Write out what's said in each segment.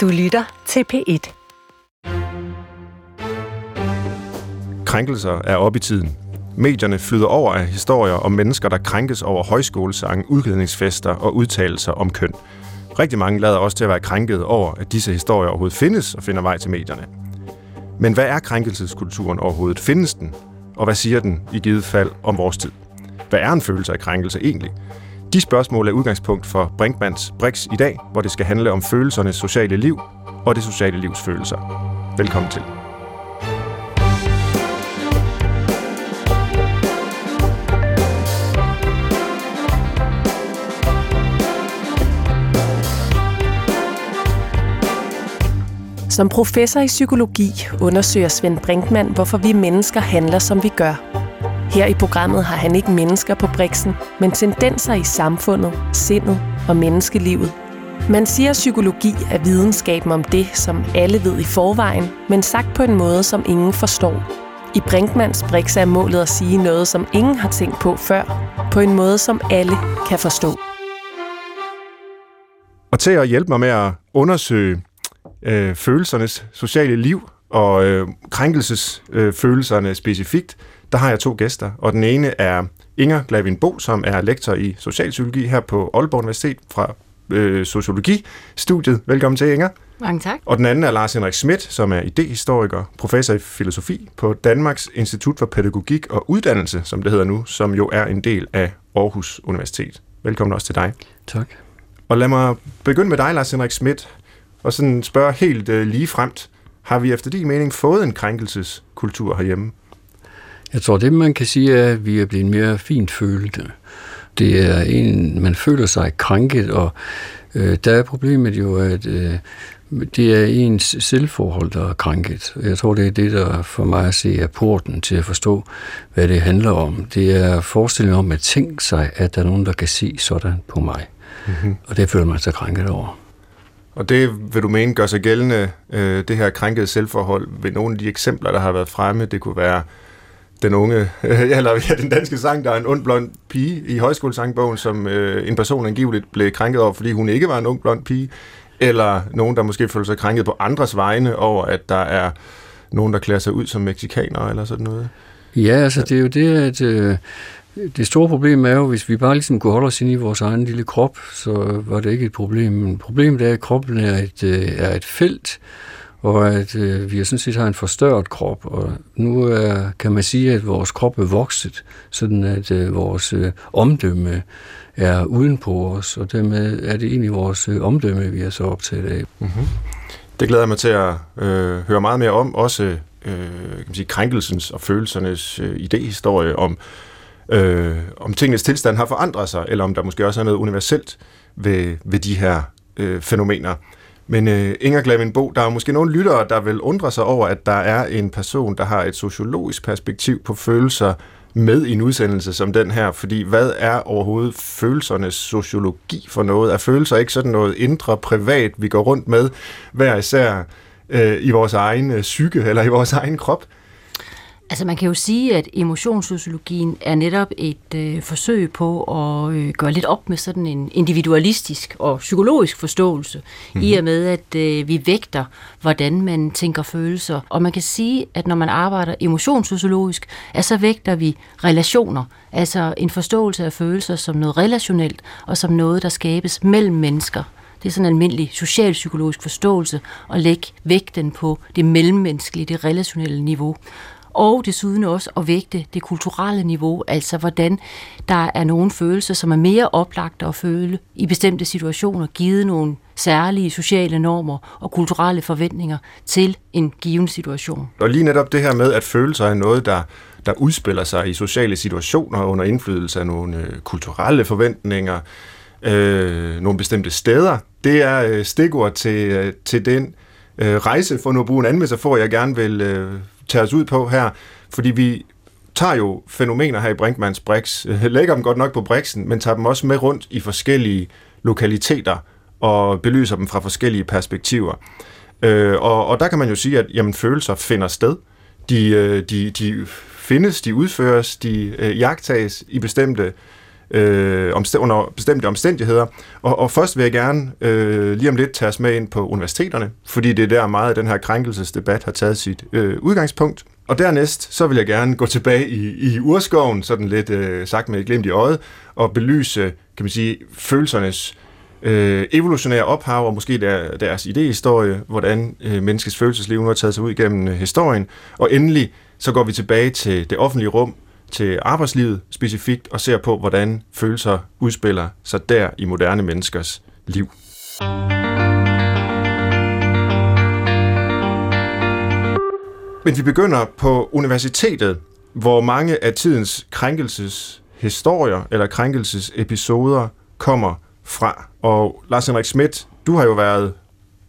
Du lytter til P1. Krænkelser er op i tiden. Medierne flyder over af historier om mennesker, der krænkes over højskolesange, udklædningsfester og udtalelser om køn. Rigtig mange lader også til at være krænket over, at disse historier overhovedet findes og finder vej til medierne. Men hvad er krænkelseskulturen overhovedet? Findes den? Og hvad siger den i givet fald om vores tid? Hvad er en følelse af krænkelse egentlig? De spørgsmål er udgangspunkt for Brinkmans Brix i dag, hvor det skal handle om følelsernes sociale liv og det sociale livs følelser. Velkommen til. Som professor i psykologi undersøger Svend Brinkmann, hvorfor vi mennesker handler, som vi gør. Her i programmet har han ikke mennesker på briksen, men tendenser i samfundet, sindet og menneskelivet. Man siger, at psykologi er videnskaben om det, som alle ved i forvejen, men sagt på en måde, som ingen forstår. I Brinkmans Brix er målet at sige noget, som ingen har tænkt på før, på en måde, som alle kan forstå. Og til at hjælpe mig med at undersøge øh, følelsernes sociale liv og øh, krænkelsesfølelserne øh, specifikt, der har jeg to gæster, og den ene er Inger Glavin Bo, som er lektor i socialpsykologi her på Aalborg Universitet fra øh, Sociologi-studiet. Velkommen til, Inger. Mange tak. Og den anden er Lars Henrik Schmidt, som er idehistoriker, professor i filosofi på Danmarks Institut for Pædagogik og Uddannelse, som det hedder nu, som jo er en del af Aarhus Universitet. Velkommen også til dig. Tak. Og lad mig begynde med dig, Lars Henrik Schmidt, og sådan spørge helt øh, lige fremt. Har vi efter din mening fået en krænkelseskultur herhjemme? Jeg tror, det man kan sige er, at vi er blevet mere fint følte. Det er en, man føler sig krænket, og øh, der er problemet jo, at øh, det er ens selvforhold, der er krænket. Jeg tror, det er det, der for mig at se er porten til at forstå, hvad det handler om. Det er forestillingen om at tænke sig, at der er nogen, der kan se sådan på mig. Mm-hmm. Og det føler man sig krænket over. Og det vil du mene gør sig gældende, øh, det her krænkede selvforhold, ved nogle af de eksempler, der har været fremme. Det kunne være den unge, eller ja, den danske sang, der er en ond blond pige i højskolesangbogen, som øh, en person angiveligt blev krænket over, fordi hun ikke var en ung blond pige, eller nogen, der måske føler sig krænket på andres vegne over, at der er nogen, der klæder sig ud som meksikanere eller sådan noget. Ja, altså det er jo det, at øh, det store problem er jo, hvis vi bare ligesom kunne holde os inde i vores egen lille krop, så var det ikke et problem. Men problemet er, at kroppen er et, øh, er et felt, og at øh, vi sådan set har en forstørret krop, og nu er, kan man sige, at vores krop er vokset, sådan at øh, vores øh, omdømme er uden på os, og dermed er det egentlig vores øh, omdømme, vi er så optaget af. Mm-hmm. Det glæder jeg mig til at øh, høre meget mere om, også øh, kan man sige, krænkelsens og følelsernes øh, idehistorie om, øh, om tingens tilstand har forandret sig, eller om der måske også er noget universelt ved, ved de her øh, fænomener. Men øh, Inger Glavinbo, der er måske nogle lyttere, der vil undre sig over, at der er en person, der har et sociologisk perspektiv på følelser med i en udsendelse som den her, fordi hvad er overhovedet følelsernes sociologi for noget? Er følelser ikke sådan noget indre privat, vi går rundt med hver især øh, i vores egen øh, psyke eller i vores egen krop? Altså man kan jo sige, at emotionssociologien er netop et øh, forsøg på at øh, gøre lidt op med sådan en individualistisk og psykologisk forståelse, mm-hmm. i og med at øh, vi vægter, hvordan man tænker følelser. Og man kan sige, at når man arbejder emotionssociologisk, at så vægter vi relationer, altså en forståelse af følelser som noget relationelt, og som noget, der skabes mellem mennesker. Det er sådan en almindelig socialpsykologisk forståelse at lægge vægten på det mellemmenneskelige, det relationelle niveau og desuden også at vægte det kulturelle niveau, altså hvordan der er nogle følelser, som er mere oplagte at føle i bestemte situationer, givet nogle særlige sociale normer og kulturelle forventninger til en given situation. Og lige netop det her med, at følelser er noget, der, der udspiller sig i sociale situationer under indflydelse af nogle øh, kulturelle forventninger, øh, nogle bestemte steder, det er øh, stikord til, øh, til den øh, rejse, for nu at bruge en anden metafor, jeg gerne vil øh, tage os ud på her, fordi vi tager jo fænomener her i Brinkmans Brix, lægger dem godt nok på Brixen, men tager dem også med rundt i forskellige lokaliteter og belyser dem fra forskellige perspektiver. Øh, og, og der kan man jo sige, at jamen, følelser finder sted. De, øh, de, de findes, de udføres, de øh, jagtages i bestemte øh, under bestemte omstændigheder. Og, og først vil jeg gerne øh, lige om lidt tage os med ind på universiteterne, fordi det er der meget af den her krænkelsesdebat har taget sit øh, udgangspunkt. Og dernæst, så vil jeg gerne gå tilbage i, i urskoven, sådan lidt øh, sagt med et glimt i øjet, og belyse, kan man sige, følelsernes øh, evolutionære ophav, og måske der, deres idéhistorie, hvordan øh, menneskets følelsesliv nu har taget sig ud gennem øh, historien. Og endelig, så går vi tilbage til det offentlige rum, til arbejdslivet specifikt, og ser på, hvordan følelser udspiller sig der i moderne menneskers liv. Men vi begynder på universitetet, hvor mange af tidens krænkelseshistorier eller krænkelsesepisoder kommer fra. Og Lars Henrik Schmidt, du har jo været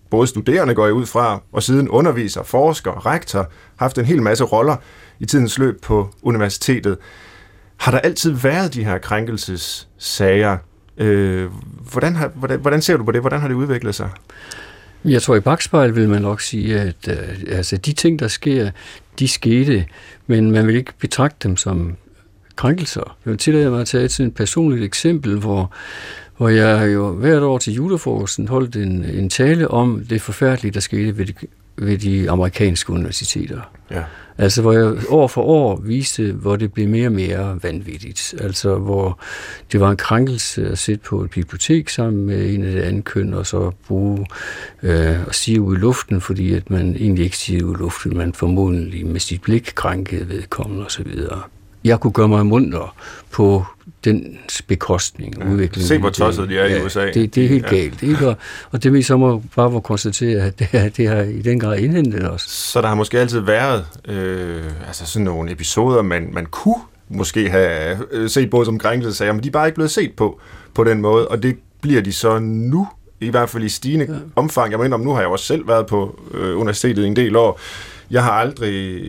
både studerende, går jeg ud fra, og siden underviser, forsker, rektor, haft en hel masse roller i tidens løb på universitetet. Har der altid været de her krænkelsessager? Øh, hvordan, har, hvordan, hvordan ser du på det? Hvordan har det udviklet sig? Jeg tror, i bagspejl vil man nok sige, at uh, altså, de ting, der sker, de skete, men man vil ikke betragte dem som krænkelser. Jeg vil tillade mig at tage et, et personligt eksempel, hvor, hvor jeg jo hvert år til julefrokosten holdt en, en tale om det forfærdelige, der skete ved de, ved de amerikanske universiteter. Ja. Altså, hvor jeg år for år viste, hvor det blev mere og mere vanvittigt. Altså, hvor det var en krænkelse at sidde på et bibliotek sammen med en af det andet køn, og så bruge øh, og sige ud i luften, fordi at man egentlig ikke siger ud i luften, man formodentlig med sit blik krænkede vedkommende osv. Jeg kunne gøre mig munter på den bekostning. Ja. Udviklingen. Se, hvor tosset de er ja, i USA. Det, det er helt ja. galt. Ikke? Og, og det vi så må bare må konstatere, at det, her, det har i den grad indhentet os. Så der har måske altid været øh, altså sådan nogle episoder, man, man kunne måske have øh, set på som krænkelsesager, men de er bare ikke blevet set på på den måde, og det bliver de så nu, i hvert fald i stigende ja. omfang. Jeg mener, nu har jeg også selv været på øh, universitetet en del år, jeg har aldrig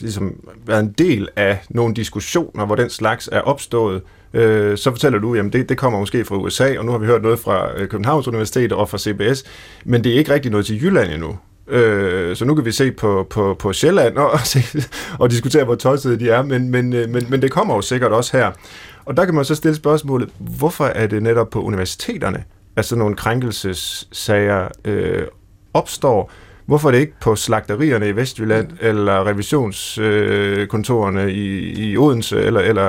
ligesom, været en del af nogle diskussioner, hvor den slags er opstået. Øh, så fortæller du, at det, det kommer måske fra USA, og nu har vi hørt noget fra øh, Københavns Universitet og fra CBS, men det er ikke rigtig noget til Jylland endnu. Øh, så nu kan vi se på, på, på Sjælland og, og diskutere, hvor tossede de er, men, men, øh, men, men det kommer jo sikkert også her. Og der kan man så stille spørgsmålet, hvorfor er det netop på universiteterne, at sådan nogle krænkelsessager øh, opstår, Hvorfor er det ikke på slagterierne i Vestjylland, ja. eller revisionskontorerne i, i Odense, eller, eller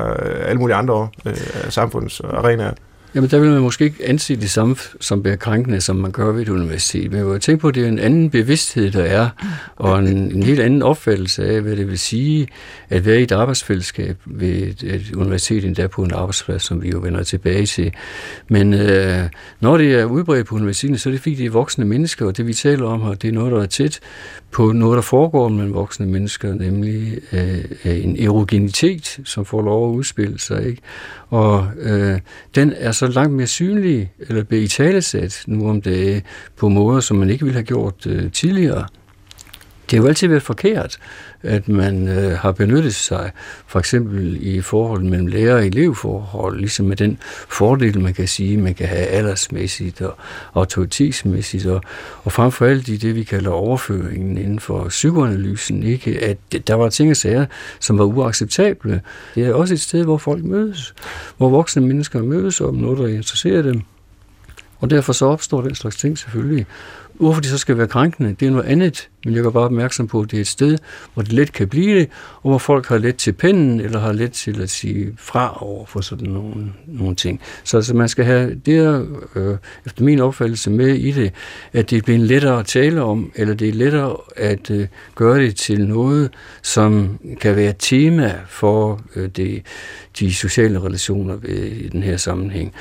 alle mulige andre øh, samfundsarenaer? Jamen, der vil man måske ikke anse det samme som bliver krænkende, som man gør ved et universitet. Men jeg vil tænke på, at det er en anden bevidsthed, der er, og en, en helt anden opfattelse af, hvad det vil sige at være i et arbejdsfællesskab ved et, et universitet, endda på en arbejdsplads, som vi jo vender tilbage til. Men øh, når det er udbredt på universitetet, så er det fordi, det er voksne mennesker, og det vi taler om her, det er noget, der er tæt på noget, der foregår mellem voksne mennesker, nemlig øh, en erogenitet, som får lov at udspille sig. Ikke? Og øh, den er så så langt mere synlige, eller bliver i talesat nu om det på måder, som man ikke ville have gjort øh, tidligere. Det har jo altid været forkert, at man øh, har benyttet sig, for eksempel i forhold mellem lærer og elevforhold, ligesom med den fordel, man kan sige, man kan have aldersmæssigt og autoritetsmæssigt, og, og frem for alt i det, vi kalder overføringen inden for psykoanalysen, ikke? at der var ting og sager, som var uacceptable. Det er også et sted, hvor folk mødes, hvor voksne mennesker mødes om noget, der interesserer dem. Og derfor så opstår den slags ting selvfølgelig. Hvorfor det så skal være krænkende, det er noget andet, men jeg gør bare opmærksom på, at det er et sted, hvor det let kan blive det, og hvor folk har let til pennen, eller har let til at sige fra over for sådan nogle, nogle ting. Så altså, man skal have det her, øh, efter min opfattelse med i det, at det bliver lettere at tale om, eller det er lettere at øh, gøre det til noget, som kan være tema for øh, det, de sociale relationer ved, i den her sammenhæng.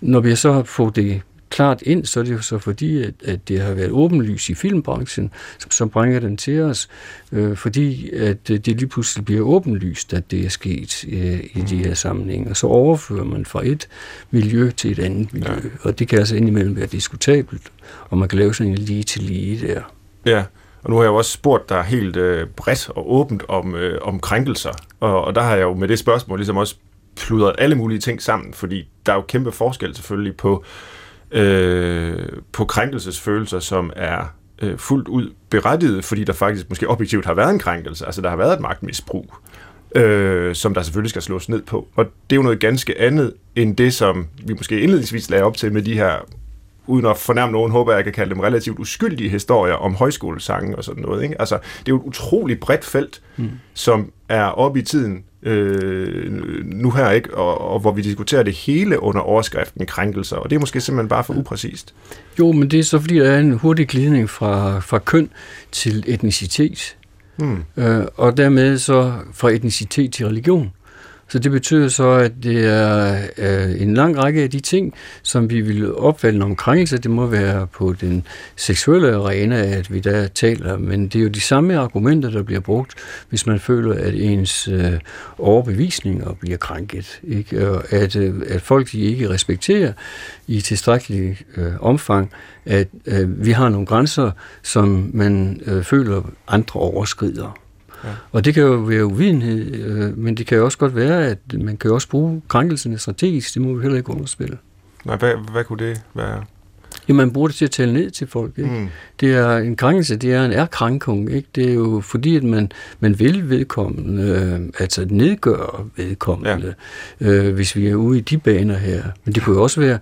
Når vi så har fået det klart ind, så er det jo så fordi, at, at det har været åbenlys i filmbranchen, som, som bringer den til os, øh, fordi at det lige pludselig bliver åbenlyst, at det er sket øh, i de her sammenhænge. Og så overfører man fra et miljø til et andet miljø, ja. og det kan altså indimellem være diskutabelt, og man kan lave sådan en lige til lige der. Ja, og nu har jeg jo også spurgt dig helt øh, bredt og åbent om, øh, om krænkelser, og, og der har jeg jo med det spørgsmål ligesom også pludret alle mulige ting sammen, fordi der er jo kæmpe forskel selvfølgelig på øh, på krænkelsesfølelser, som er øh, fuldt ud berettiget, fordi der faktisk måske objektivt har været en krænkelse, altså der har været et magtmisbrug. øh, som der selvfølgelig skal slås ned på. Og det er jo noget ganske andet end det, som vi måske indledningsvis lagde op til med de her uden at fornærme nogen, håber jeg, jeg kan kalde dem relativt uskyldige historier om højskolesange og sådan noget. Ikke? Altså, det er jo et utroligt bredt felt, mm. som er oppe i tiden øh, nu her, ikke? Og, og hvor vi diskuterer det hele under overskriften krænkelser, og det er måske simpelthen bare for upræcist. Jo, men det er så fordi, der er en hurtig glidning fra, fra køn til etnicitet, mm. øh, og dermed så fra etnicitet til religion. Så det betyder så, at det er øh, en lang række af de ting, som vi vil opfatte om krænkelse. Det må være på den seksuelle arena, at vi der taler, men det er jo de samme argumenter, der bliver brugt, hvis man føler, at ens øh, overbevisninger bliver krænket. Ikke? Og at, øh, at folk de ikke respekterer i tilstrækkelig øh, omfang, at øh, vi har nogle grænser, som man øh, føler andre overskrider. Ja. Og det kan jo være uvidenhed, øh, men det kan jo også godt være, at man kan også bruge krænkelsen strategisk. Det må vi heller ikke underspille. Nej, hvad, hvad kunne det være? Jo, man bruger det til at tale ned til folk. Ikke? Mm. Det er en krænkelse, det er en erkrænkung. Ikke? Det er jo fordi, at man, man vil vedkommende, øh, altså nedgøre vedkommende, ja. øh, hvis vi er ude i de baner her. Men det kunne jo også være,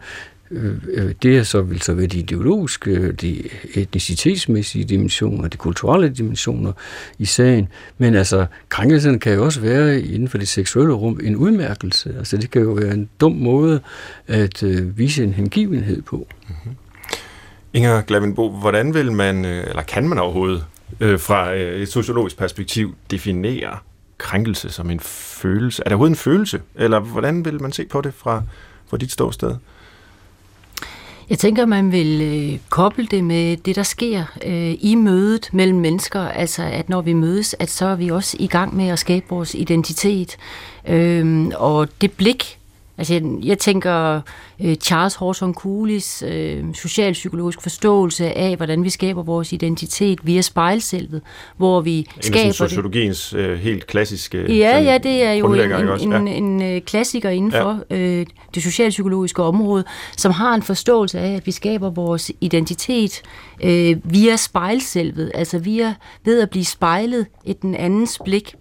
Øh, øh, det er så, vil så være de ideologiske, de etnicitetsmæssige dimensioner, de kulturelle dimensioner i sagen. Men altså, krænkelsen kan jo også være inden for det seksuelle rum en udmærkelse. Altså, det kan jo være en dum måde at øh, vise en hengivenhed på. Mm-hmm. Inger Glavenbo, hvordan vil man, øh, eller kan man overhovedet, øh, fra et sociologisk perspektiv, definere krænkelse som en følelse? Er det overhovedet en følelse? Eller hvordan vil man se på det fra, fra dit ståsted? Jeg tænker, man vil øh, koble det med det, der sker øh, i mødet mellem mennesker. Altså, at når vi mødes, at så er vi også i gang med at skabe vores identitet. Øh, og det blik, Altså, jeg, jeg tænker uh, Charles Horton Cooley's uh, socialpsykologisk forståelse af, hvordan vi skaber vores identitet via spejlselvet, hvor vi en skaber det. sociologiens uh, helt klassiske Ja, ja, det er jo en, en, en, en, en klassiker inden ja. for uh, det socialpsykologiske område, som har en forståelse af, at vi skaber vores identitet uh, via spejlselvet, altså via ved at blive spejlet i den andens blik.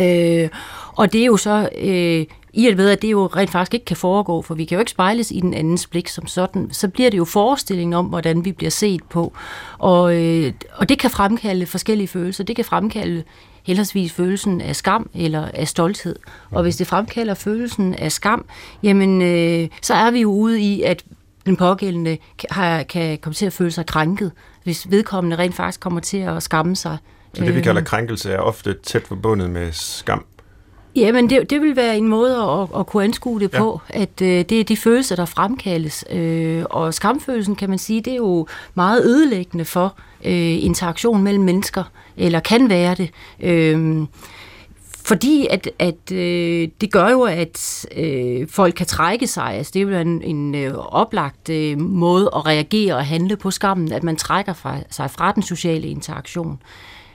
Øh, og det er jo så øh, i at ved, at det jo rent faktisk ikke kan foregå, for vi kan jo ikke spejles i den andens blik som sådan, så bliver det jo forestillingen om, hvordan vi bliver set på. Og, øh, og det kan fremkalde forskellige følelser. Det kan fremkalde heldigvis følelsen af skam eller af stolthed. Og hvis det fremkalder følelsen af skam, jamen øh, så er vi jo ude i, at den pågældende kan, kan komme til at føle sig krænket, hvis vedkommende rent faktisk kommer til at skamme sig. Så det, vi kalder krænkelse, er ofte tæt forbundet med skam? Jamen, det, det vil være en måde at, at kunne anskue det ja. på, at øh, det er de følelser, der fremkaldes. Øh, og skamfølelsen, kan man sige, det er jo meget ødelæggende for øh, interaktion mellem mennesker, eller kan være det. Øh, fordi at, at øh, det gør jo, at øh, folk kan trække sig. Altså, det er jo en, en øh, oplagt øh, måde at reagere og handle på skammen, at man trækker fra, sig fra den sociale interaktion.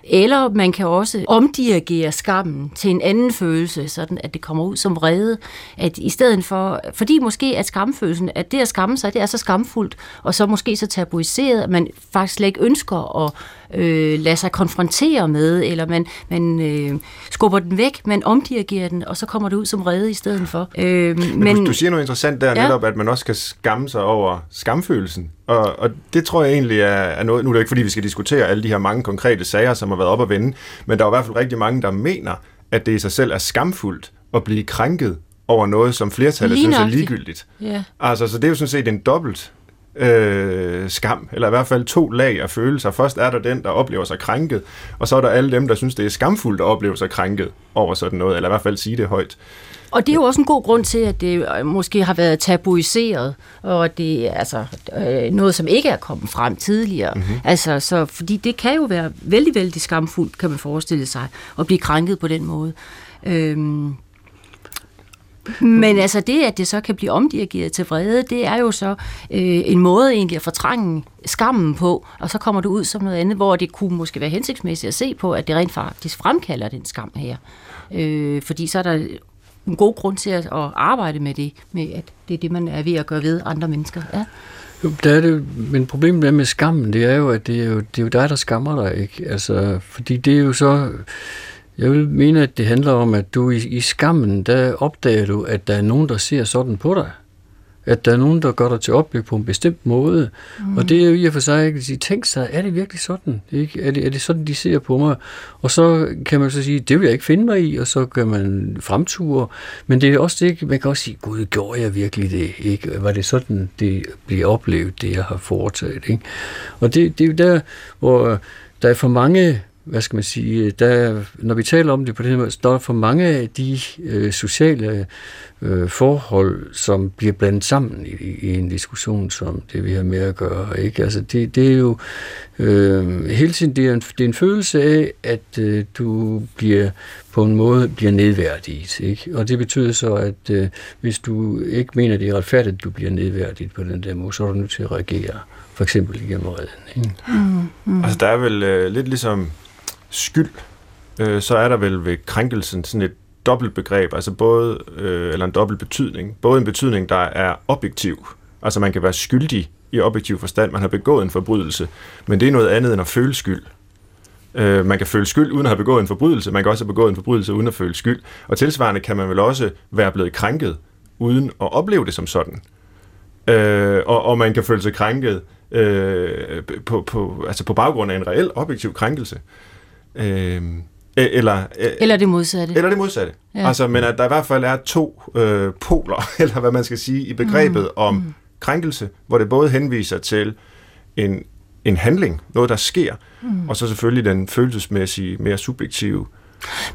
Eller man kan også omdirigere skammen til en anden følelse, sådan at det kommer ud som vrede. At i stedet for, fordi måske at skamfølelsen, at det at skamme sig, det er så skamfuldt, og så måske så tabuiseret, at man faktisk slet ikke ønsker at øh, lade sig konfrontere med, eller man, man øh, skubber den væk, man omdirigerer den, og så kommer det ud som vrede i stedet for. Øh, men, men du, du siger noget interessant der ja. netop, at man også kan skamme sig over skamfølelsen. Og, og det tror jeg egentlig er, er noget, nu er det ikke fordi, vi skal diskutere alle de her mange konkrete sager, som har været op at vende, men der er i hvert fald rigtig mange, der mener, at det i sig selv er skamfuldt at blive krænket over noget, som flertallet synes er ligegyldigt. Ja. Altså, så det er jo sådan set en dobbelt øh, skam, eller i hvert fald to lag af følelser. Først er der den, der oplever sig krænket, og så er der alle dem, der synes, det er skamfuldt at opleve sig krænket over sådan noget, eller i hvert fald sige det højt. Og det er jo også en god grund til, at det øh, måske har været tabuiseret, og det er altså øh, noget, som ikke er kommet frem tidligere. Mm-hmm. Altså, så, fordi det kan jo være vældig, vældig skamfuldt, kan man forestille sig, at blive krænket på den måde. Øhm, men altså det, at det så kan blive omdirigeret til vrede, det er jo så øh, en måde egentlig at fortrænge skammen på, og så kommer du ud som noget andet, hvor det kunne måske være hensigtsmæssigt at se på, at det rent faktisk fremkalder den skam her. Øh, fordi så er der en god grund til at, at arbejde med det, med at det er det, man er ved at gøre ved andre mennesker. Ja. Jo, der er det, men problemet med skammen, det er jo, at det er jo, det er jo dig, der skammer dig, ikke? Altså, fordi det er jo så jeg vil mene, at det handler om, at du i, i skammen, der opdager du, at der er nogen, der ser sådan på dig. At der er nogen, der gør dig til opblik på en bestemt måde. Mm. Og det er jo i og for sig, at sige, tænk sig, er det virkelig sådan? Ikke? Er, det, er det sådan, de ser på mig? Og så kan man så sige, det vil jeg ikke finde mig i, og så kan man fremture. Men det er også det, man kan også sige, gud, gjorde jeg virkelig det? Ikke? Var det sådan, det bliver oplevet, det jeg har foretaget? Ikke? Og det, det er jo der, hvor der er for mange hvad skal man sige, der, når vi taler om det på den måde, der er for mange af de øh, sociale øh, forhold, som bliver blandet sammen i, i en diskussion, som det vi har med at gøre. Ikke? Altså det, det er jo øh, hele tiden, det er, en, det er en følelse af, at øh, du bliver på en måde bliver nedværdiget. Ikke? Og det betyder så, at øh, hvis du ikke mener, det er retfærdigt, at du bliver nedværdiget på den der måde, så er du nødt til at reagere, for eksempel igennem redden. Ikke? Mm, mm. Altså der er vel øh, lidt ligesom skyld, øh, så er der vel ved krænkelsen sådan et dobbelt begreb, altså både, øh, eller en dobbelt betydning. Både en betydning, der er objektiv, altså man kan være skyldig i objektiv forstand, man har begået en forbrydelse, men det er noget andet end at føle skyld. Øh, man kan føle skyld uden at have begået en forbrydelse, man kan også have begået en forbrydelse uden at føle skyld, og tilsvarende kan man vel også være blevet krænket uden at opleve det som sådan. Øh, og, og man kan føle sig krænket øh, på, på, altså på baggrund af en reel objektiv krænkelse. Øh, eller, eller det modsatte. Eller det modsatte. Ja. Altså, men at der i hvert fald er to øh, poler, eller hvad man skal sige, i begrebet mm. om mm. krænkelse, hvor det både henviser til en, en handling, noget der sker, mm. og så selvfølgelig den følelsesmæssige, mere subjektive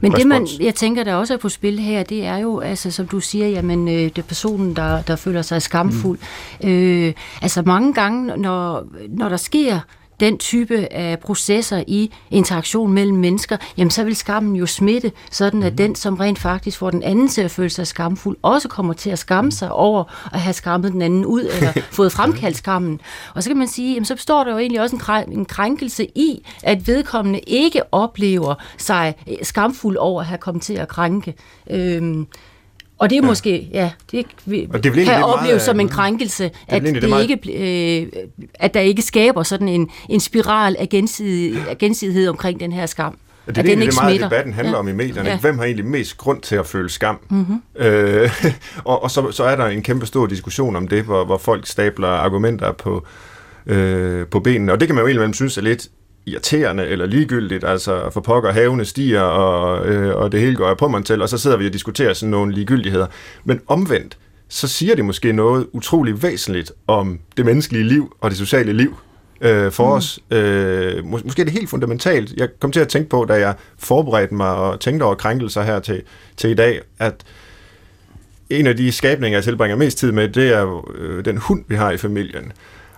men det, man, jeg tænker, der også er på spil her, det er jo, altså, som du siger, jamen, øh, det er personen, der, der føler sig skamfuld. Mm. Øh, altså mange gange, når, når der sker den type af processer i interaktion mellem mennesker, jamen så vil skammen jo smitte, sådan at mm. den, som rent faktisk får den anden til at føle sig skamfuld, også kommer til at skamme sig over at have skammet den anden ud, eller fået fremkaldt skammen. Og så kan man sige, jamen så består der jo egentlig også en, en krænkelse i, at vedkommende ikke oplever sig skamfuld over at have kommet til at krænke. Øhm, og det er ja. måske, ja, det, vi, og det kan opleves som en krænkelse, det at, det, det ikke, øh, at der ikke skaber sådan en, en spiral af, gensidig, af gensidighed omkring den her skam. Det er det, den ikke det meget, smitter. debatten handler ja. om i medierne. Ja. Hvem har egentlig mest grund til at føle skam? Mm-hmm. Øh, og og så, så er der en kæmpe stor diskussion om det, hvor, hvor folk stabler argumenter på, øh, på benene. Og det kan man jo egentlig synes er lidt irriterende eller ligegyldigt, altså for pokker havene stiger, og, øh, og det hele går på mig til, og så sidder vi og diskuterer sådan nogle ligegyldigheder. Men omvendt, så siger det måske noget utrolig væsentligt om det menneskelige liv og det sociale liv øh, for mm. os. Øh, mås- måske er det helt fundamentalt. Jeg kom til at tænke på, da jeg forberedte mig og tænkte over krænkelser her til, til i dag, at en af de skabninger, jeg tilbringer mest tid med, det er øh, den hund, vi har i familien.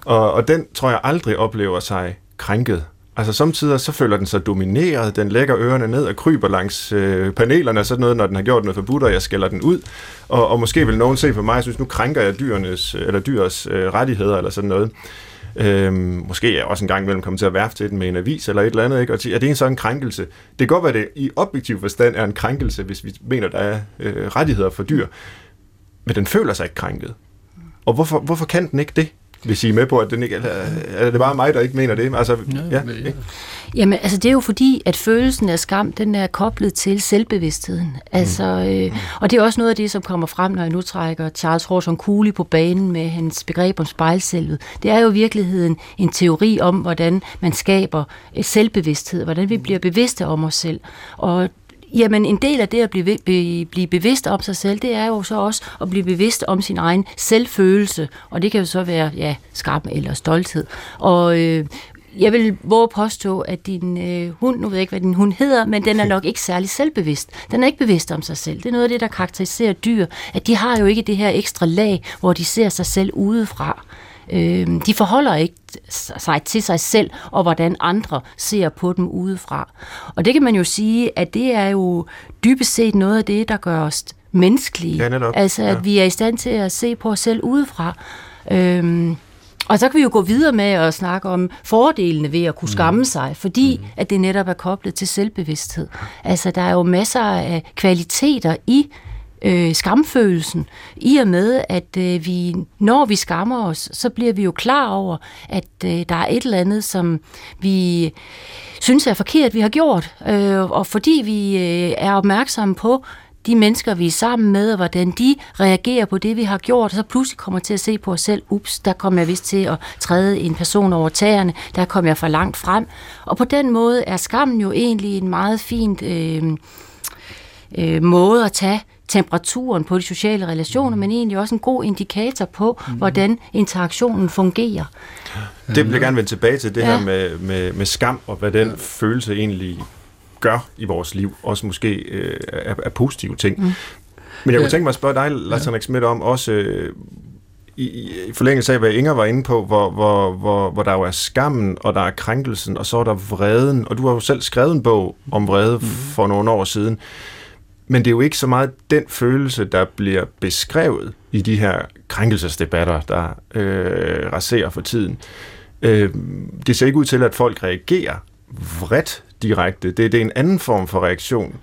Og, og den tror jeg aldrig oplever sig krænket. Altså samtidig så føler den sig domineret, den lægger ørerne ned og kryber langs øh, panelerne og sådan noget, når den har gjort noget forbudt, og jeg skælder den ud. Og, og måske vil nogen se på mig, og synes, nu krænker jeg dyrenes, eller dyrs øh, rettigheder eller sådan noget. Øhm, måske er jeg også en gang imellem kommet til at værfe til den med en avis eller et eller andet, ikke? og er det en sådan krænkelse? Det kan godt være, at det i objektiv forstand er en krænkelse, hvis vi mener, der er øh, rettigheder for dyr, men den føler sig ikke krænket. Og hvorfor, hvorfor kan den ikke det? Hvis I er med på, at den ikke, er, er det bare mig, der ikke mener det? Altså, ja, ja, ikke? Jamen, altså det er jo fordi, at følelsen af skam, den er koblet til selvbevidstheden. Altså, øh, og det er også noget af det, som kommer frem, når jeg nu trækker Charles Horson Cooley på banen med hans begreb om spejlselvet. Det er jo i virkeligheden en teori om, hvordan man skaber selvbevidsthed, hvordan vi bliver bevidste om os selv. Og Jamen, en del af det at blive, blive bevidst om sig selv, det er jo så også at blive bevidst om sin egen selvfølelse, og det kan jo så være, ja, skam eller stolthed. Og øh, jeg vil våge påstå, at din øh, hund, nu ved jeg ikke, hvad din hund hedder, men den er nok ikke særlig selvbevidst. Den er ikke bevidst om sig selv. Det er noget af det, der karakteriserer dyr, at de har jo ikke det her ekstra lag, hvor de ser sig selv udefra. Øh, de forholder ikke sig til sig selv, og hvordan andre ser på dem udefra. Og det kan man jo sige, at det er jo dybest set noget af det, der gør os menneskelige. Ja, altså, at ja. vi er i stand til at se på os selv udefra. Øhm, og så kan vi jo gå videre med at snakke om fordelene ved at kunne mm. skamme sig, fordi mm. at det netop er koblet til selvbevidsthed. Altså, der er jo masser af kvaliteter i øh, skamfølelsen, i og med, at øh, vi, når vi skammer os, så bliver vi jo klar over, at øh, der er et eller andet, som vi synes er forkert, vi har gjort. Øh, og fordi vi øh, er opmærksomme på de mennesker, vi er sammen med, og hvordan de reagerer på det, vi har gjort, og så pludselig kommer til at se på os selv, ups, der kommer jeg vist til at træde en person over tæerne, der kommer jeg for langt frem. Og på den måde er skammen jo egentlig en meget fint øh, øh, måde at tage temperaturen på de sociale relationer, men egentlig også en god indikator på, hvordan interaktionen fungerer. Det vil jeg gerne vende tilbage til, det ja. her med, med, med skam, og hvad den ja. følelse egentlig gør i vores liv, også måske øh, er, er positive ting. Mm. Men jeg kunne ja. tænke mig at spørge dig, Lars Henrik Schmidt, om også øh, i, i forlængelse af, hvad Inger var inde på, hvor, hvor, hvor, hvor der jo er skammen, og der er krænkelsen, og så er der vreden, og du har jo selv skrevet en bog om vrede mm. for nogle år siden. Men det er jo ikke så meget den følelse, der bliver beskrevet i de her krænkelsesdebatter, der øh, raserer for tiden. Øh, det ser ikke ud til, at folk reagerer vredt direkte. Det, det er en anden form for reaktion,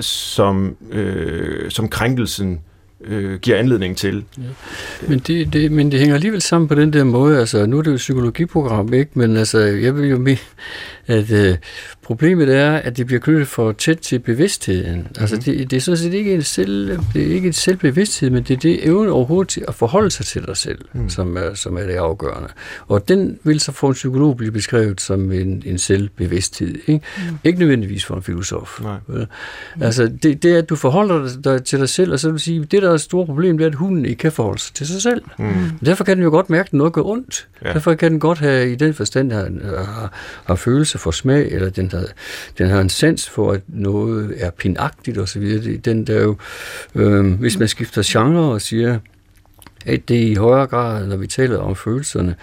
som, øh, som krænkelsen øh, giver anledning til. Ja. Men, det, det, men det hænger alligevel sammen på den der måde. Altså, nu er det jo et psykologiprogram, ikke? men altså, jeg vil jo mene, at øh, problemet er, at det bliver knyttet for tæt til bevidstheden. Mm-hmm. Altså, det, det er sådan set ikke en, selv, det er ikke en selvbevidsthed, men det er det evne overhovedet til at forholde sig til dig selv, mm. som, er, som er det afgørende. Og den vil så for en psykolog blive beskrevet som en, en selvbevidsthed. Ikke? Mm. ikke nødvendigvis for en filosof. Nej. Mm. Altså, det, det er, at du forholder dig til dig selv, og så vil sige, det der er et stort problem, det er, at hunden ikke kan forholde sig til sig selv. Mm. Derfor kan den jo godt mærke, at noget gør ondt. Ja. Derfor kan den godt have i den forstand have, have, have for smag, eller den har, den har en sans for, at noget er pinagtigt osv. Den der jo, øh, hvis man skifter genre og siger, at det i højere grad, når vi taler om følelserne,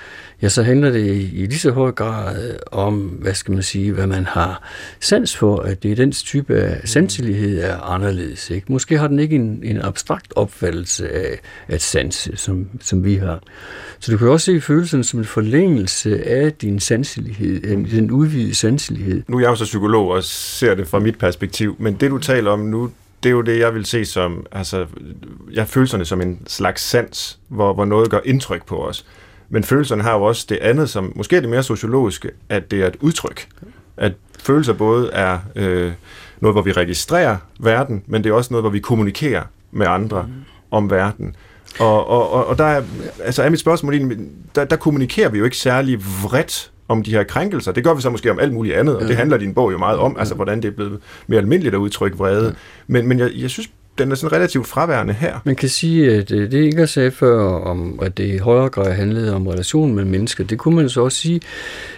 ja, så handler det i lige så høj grad om, hvad skal man sige, hvad man har sans for, at det er den type af sanselighed er anderledes. Ikke? Måske har den ikke en, en abstrakt opfattelse af at sans, som, som vi har. Så du kan også se følelserne som en forlængelse af din sanselighed, den udvidede sanselighed. Nu er jeg jo så psykolog og ser det fra mit perspektiv, men det du taler om nu, det er jo det, jeg vil se som, altså, jeg følelserne som en slags sans, hvor, hvor noget gør indtryk på os. Men følelserne har jo også det andet, som måske er det mere sociologiske, at det er et udtryk. At følelser både er øh, noget, hvor vi registrerer verden, men det er også noget, hvor vi kommunikerer med andre mm. om verden. Og, og, og, og der er, altså er mit spørgsmål, der, der kommunikerer vi jo ikke særlig vredt om de her krænkelser. Det gør vi så måske om alt muligt andet, og ja. det handler din bog jo meget om, altså hvordan det er blevet mere almindeligt at udtrykke vrede. Ja. Men, men jeg, jeg synes den er sådan relativt fraværende her. Man kan sige, at øh, det Inger sagde før, om, at det i højere grad handlede om relationen mellem mennesker, det kunne man så også sige,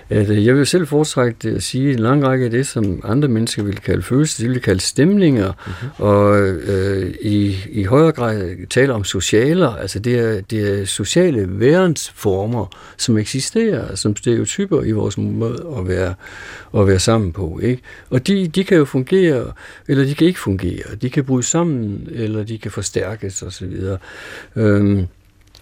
at øh, jeg vil selv foretrække det at sige en lang række af det, som andre mennesker vil kalde følelser, de vil kalde stemninger, mm-hmm. og øh, i, i højere grad tale om socialer, altså det er, det er sociale værensformer, som eksisterer som stereotyper i vores måde at være, at være sammen på. Ikke? Og de, de kan jo fungere, eller de kan ikke fungere. De kan bryde sammen, eller de kan forstærkes osv. Øhm,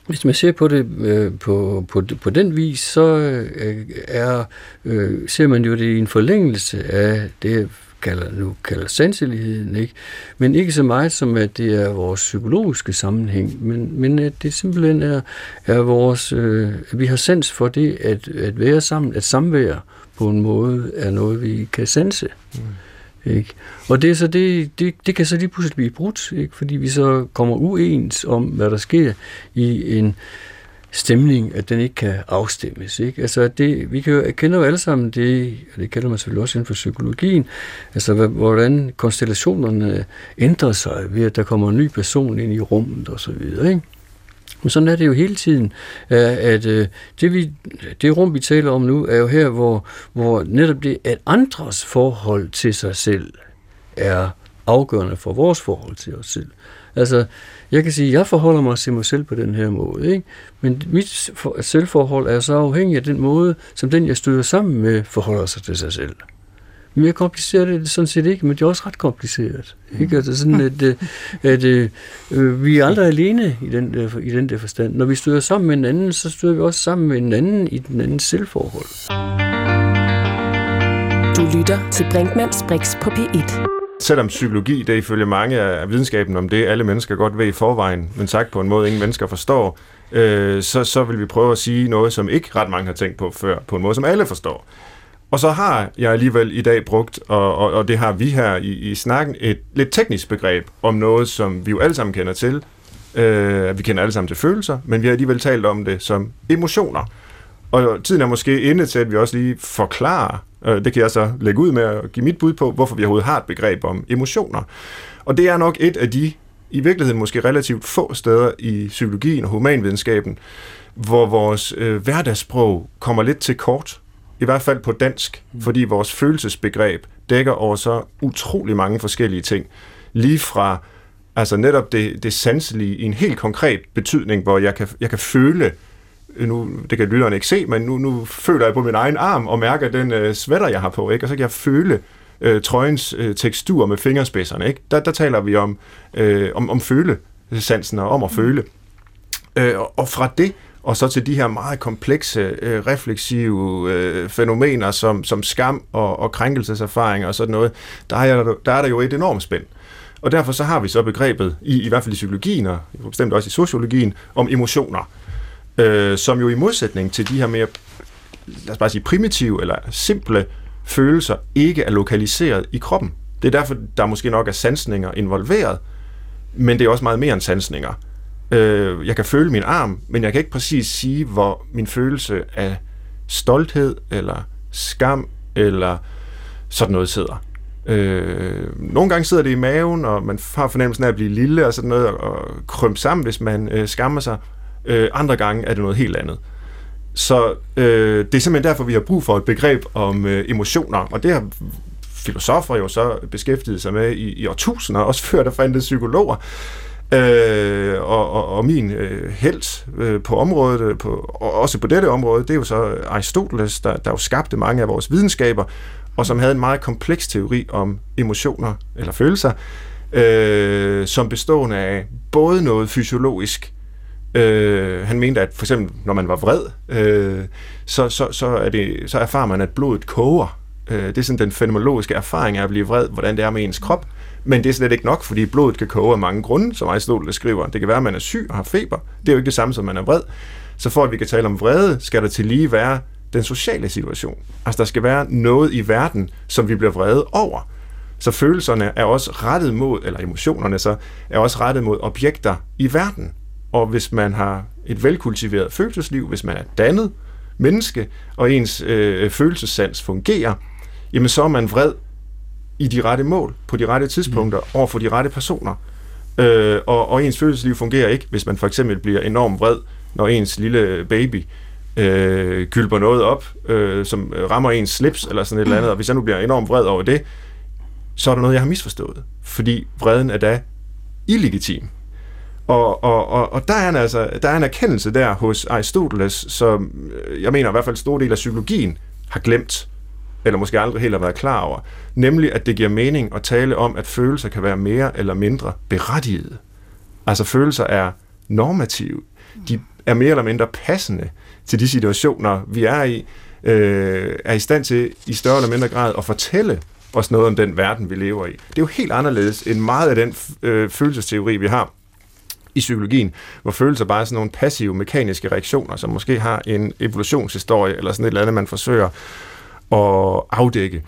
hvis man ser på det øh, på, på, på den vis, så øh, er, øh, ser man jo det i en forlængelse af det, kalder, nu kalder sanseligheden, ikke? men ikke så meget som, at det er vores psykologiske sammenhæng, men, men at det simpelthen er, er vores, øh, at vi har sans for det, at, at være sammen, at samvære på en måde er noget, vi kan sanse. Mm. Ikke? Og det, er så det, det, det kan så lige pludselig blive brudt, ikke? fordi vi så kommer uens om, hvad der sker i en stemning, at den ikke kan afstemmes. Ikke? Altså det, vi kan jo, kender jo alle sammen det, og det kender man selvfølgelig også inden for psykologien, altså hvordan konstellationerne ændrer sig ved, at der kommer en ny person ind i rummet osv. Ikke? Men sådan er det jo hele tiden, øh, at øh, det, vi, det rum, vi taler om nu, er jo her, hvor, hvor netop det, at andres forhold til sig selv er afgørende for vores forhold til os selv. Altså, jeg kan sige, at jeg forholder mig til mig selv på den her måde, ikke? men mit selvforhold er så afhængig af den måde, som den, jeg støder sammen med, forholder sig til sig selv. Mere kompliceret er det sådan set ikke, men det er også ret kompliceret. Ikke? Altså sådan, at, at, at øh, vi er aldrig alene i den, der, i den der forstand. Når vi støder sammen med en anden, så støder vi også sammen med en anden i den andens selvforhold. Du lytter til Brinkmanns Brix på P1. selvom psykologi, det er ifølge mange af videnskaben om det, alle mennesker godt ved i forvejen, men sagt på en måde, ingen mennesker forstår, øh, så, så vil vi prøve at sige noget, som ikke ret mange har tænkt på før, på en måde, som alle forstår. Og så har jeg alligevel i dag brugt, og, og, og det har vi her i, i snakken, et lidt teknisk begreb om noget, som vi jo alle sammen kender til. Øh, vi kender alle sammen til følelser, men vi har alligevel talt om det som emotioner. Og tiden er måske inde til, at vi også lige forklarer, øh, det kan jeg så lægge ud med at give mit bud på, hvorfor vi overhovedet har et begreb om emotioner. Og det er nok et af de, i virkeligheden måske relativt få steder i psykologien og humanvidenskaben, hvor vores øh, hverdagssprog kommer lidt til kort, i hvert fald på dansk, fordi vores følelsesbegreb dækker over så utrolig mange forskellige ting. Lige fra altså netop det, det sanselige i en helt konkret betydning, hvor jeg kan, jeg kan føle, nu, det kan lytteren ikke se, men nu, nu føler jeg på min egen arm og mærker den øh, sweater, jeg har på, ikke? og så kan jeg føle øh, trøjens øh, tekstur med fingerspidserne. Ikke? Der, der taler vi om, øh, om, om følesansen og om at føle. Øh, og, og fra det og så til de her meget komplekse, øh, refleksive øh, fænomener som, som skam og, og krænkelseserfaringer og sådan noget, der er, der er der jo et enormt spænd. Og derfor så har vi så begrebet, i, i hvert fald i psykologien og bestemt også i sociologien, om emotioner, øh, som jo i modsætning til de her mere, lad os bare sige, primitive eller simple følelser, ikke er lokaliseret i kroppen. Det er derfor, der måske nok er sansninger involveret, men det er også meget mere end sansninger. Øh, jeg kan føle min arm, men jeg kan ikke præcis sige, hvor min følelse af stolthed, eller skam, eller sådan noget sidder. Øh, nogle gange sidder det i maven, og man har fornemmelsen af at blive lille og sådan noget, og krømpe sammen, hvis man øh, skammer sig. Øh, andre gange er det noget helt andet. Så øh, det er simpelthen derfor, vi har brug for et begreb om øh, emotioner, og det har filosofer jo så beskæftiget sig med i, i årtusinder, også før der fandtes psykologer. Øh, og, og, og min øh, held øh, på området, øh, på, og også på dette område, det er jo så Aristoteles, der, der jo skabte mange af vores videnskaber, og som havde en meget kompleks teori om emotioner eller følelser, øh, som bestående af både noget fysiologisk, øh, han mente, at for eksempel når man var vred, øh, så, så, så, er det, så erfarer man, at blodet koger. Øh, det er sådan den fenomenologiske erfaring af at blive vred, hvordan det er med ens krop. Men det er slet ikke nok, fordi blodet kan koge af mange grunde, som Aristoteles skriver. Det kan være, at man er syg og har feber. Det er jo ikke det samme, som man er vred. Så for at vi kan tale om vrede, skal der til lige være den sociale situation. Altså, der skal være noget i verden, som vi bliver vrede over. Så følelserne er også rettet mod, eller emotionerne så, er også rettet mod objekter i verden. Og hvis man har et velkultiveret følelsesliv, hvis man er dannet menneske, og ens øh, følelsessans fungerer, jamen så er man vred i de rette mål, på de rette tidspunkter, mm. over for de rette personer. Øh, og, og ens følelsesliv fungerer ikke, hvis man for eksempel bliver enormt vred, når ens lille baby øh, kylper noget op, øh, som rammer ens slips eller sådan et eller andet, og hvis jeg nu bliver enormt vred over det, så er der noget, jeg har misforstået. Fordi vreden er da illegitim. Og, og, og, og der, er en, altså, der er en erkendelse der hos Aristoteles, som øh, jeg mener i hvert fald en stor del af psykologien har glemt eller måske aldrig helt har været klar over, nemlig at det giver mening at tale om, at følelser kan være mere eller mindre berettigede. Altså følelser er normative. De er mere eller mindre passende til de situationer, vi er i, øh, er i stand til i større eller mindre grad at fortælle os noget om den verden, vi lever i. Det er jo helt anderledes end meget af den øh, følelsesteori, vi har i psykologien, hvor følelser bare er sådan nogle passive mekaniske reaktioner, som måske har en evolutionshistorie eller sådan et eller andet, man forsøger at afdække.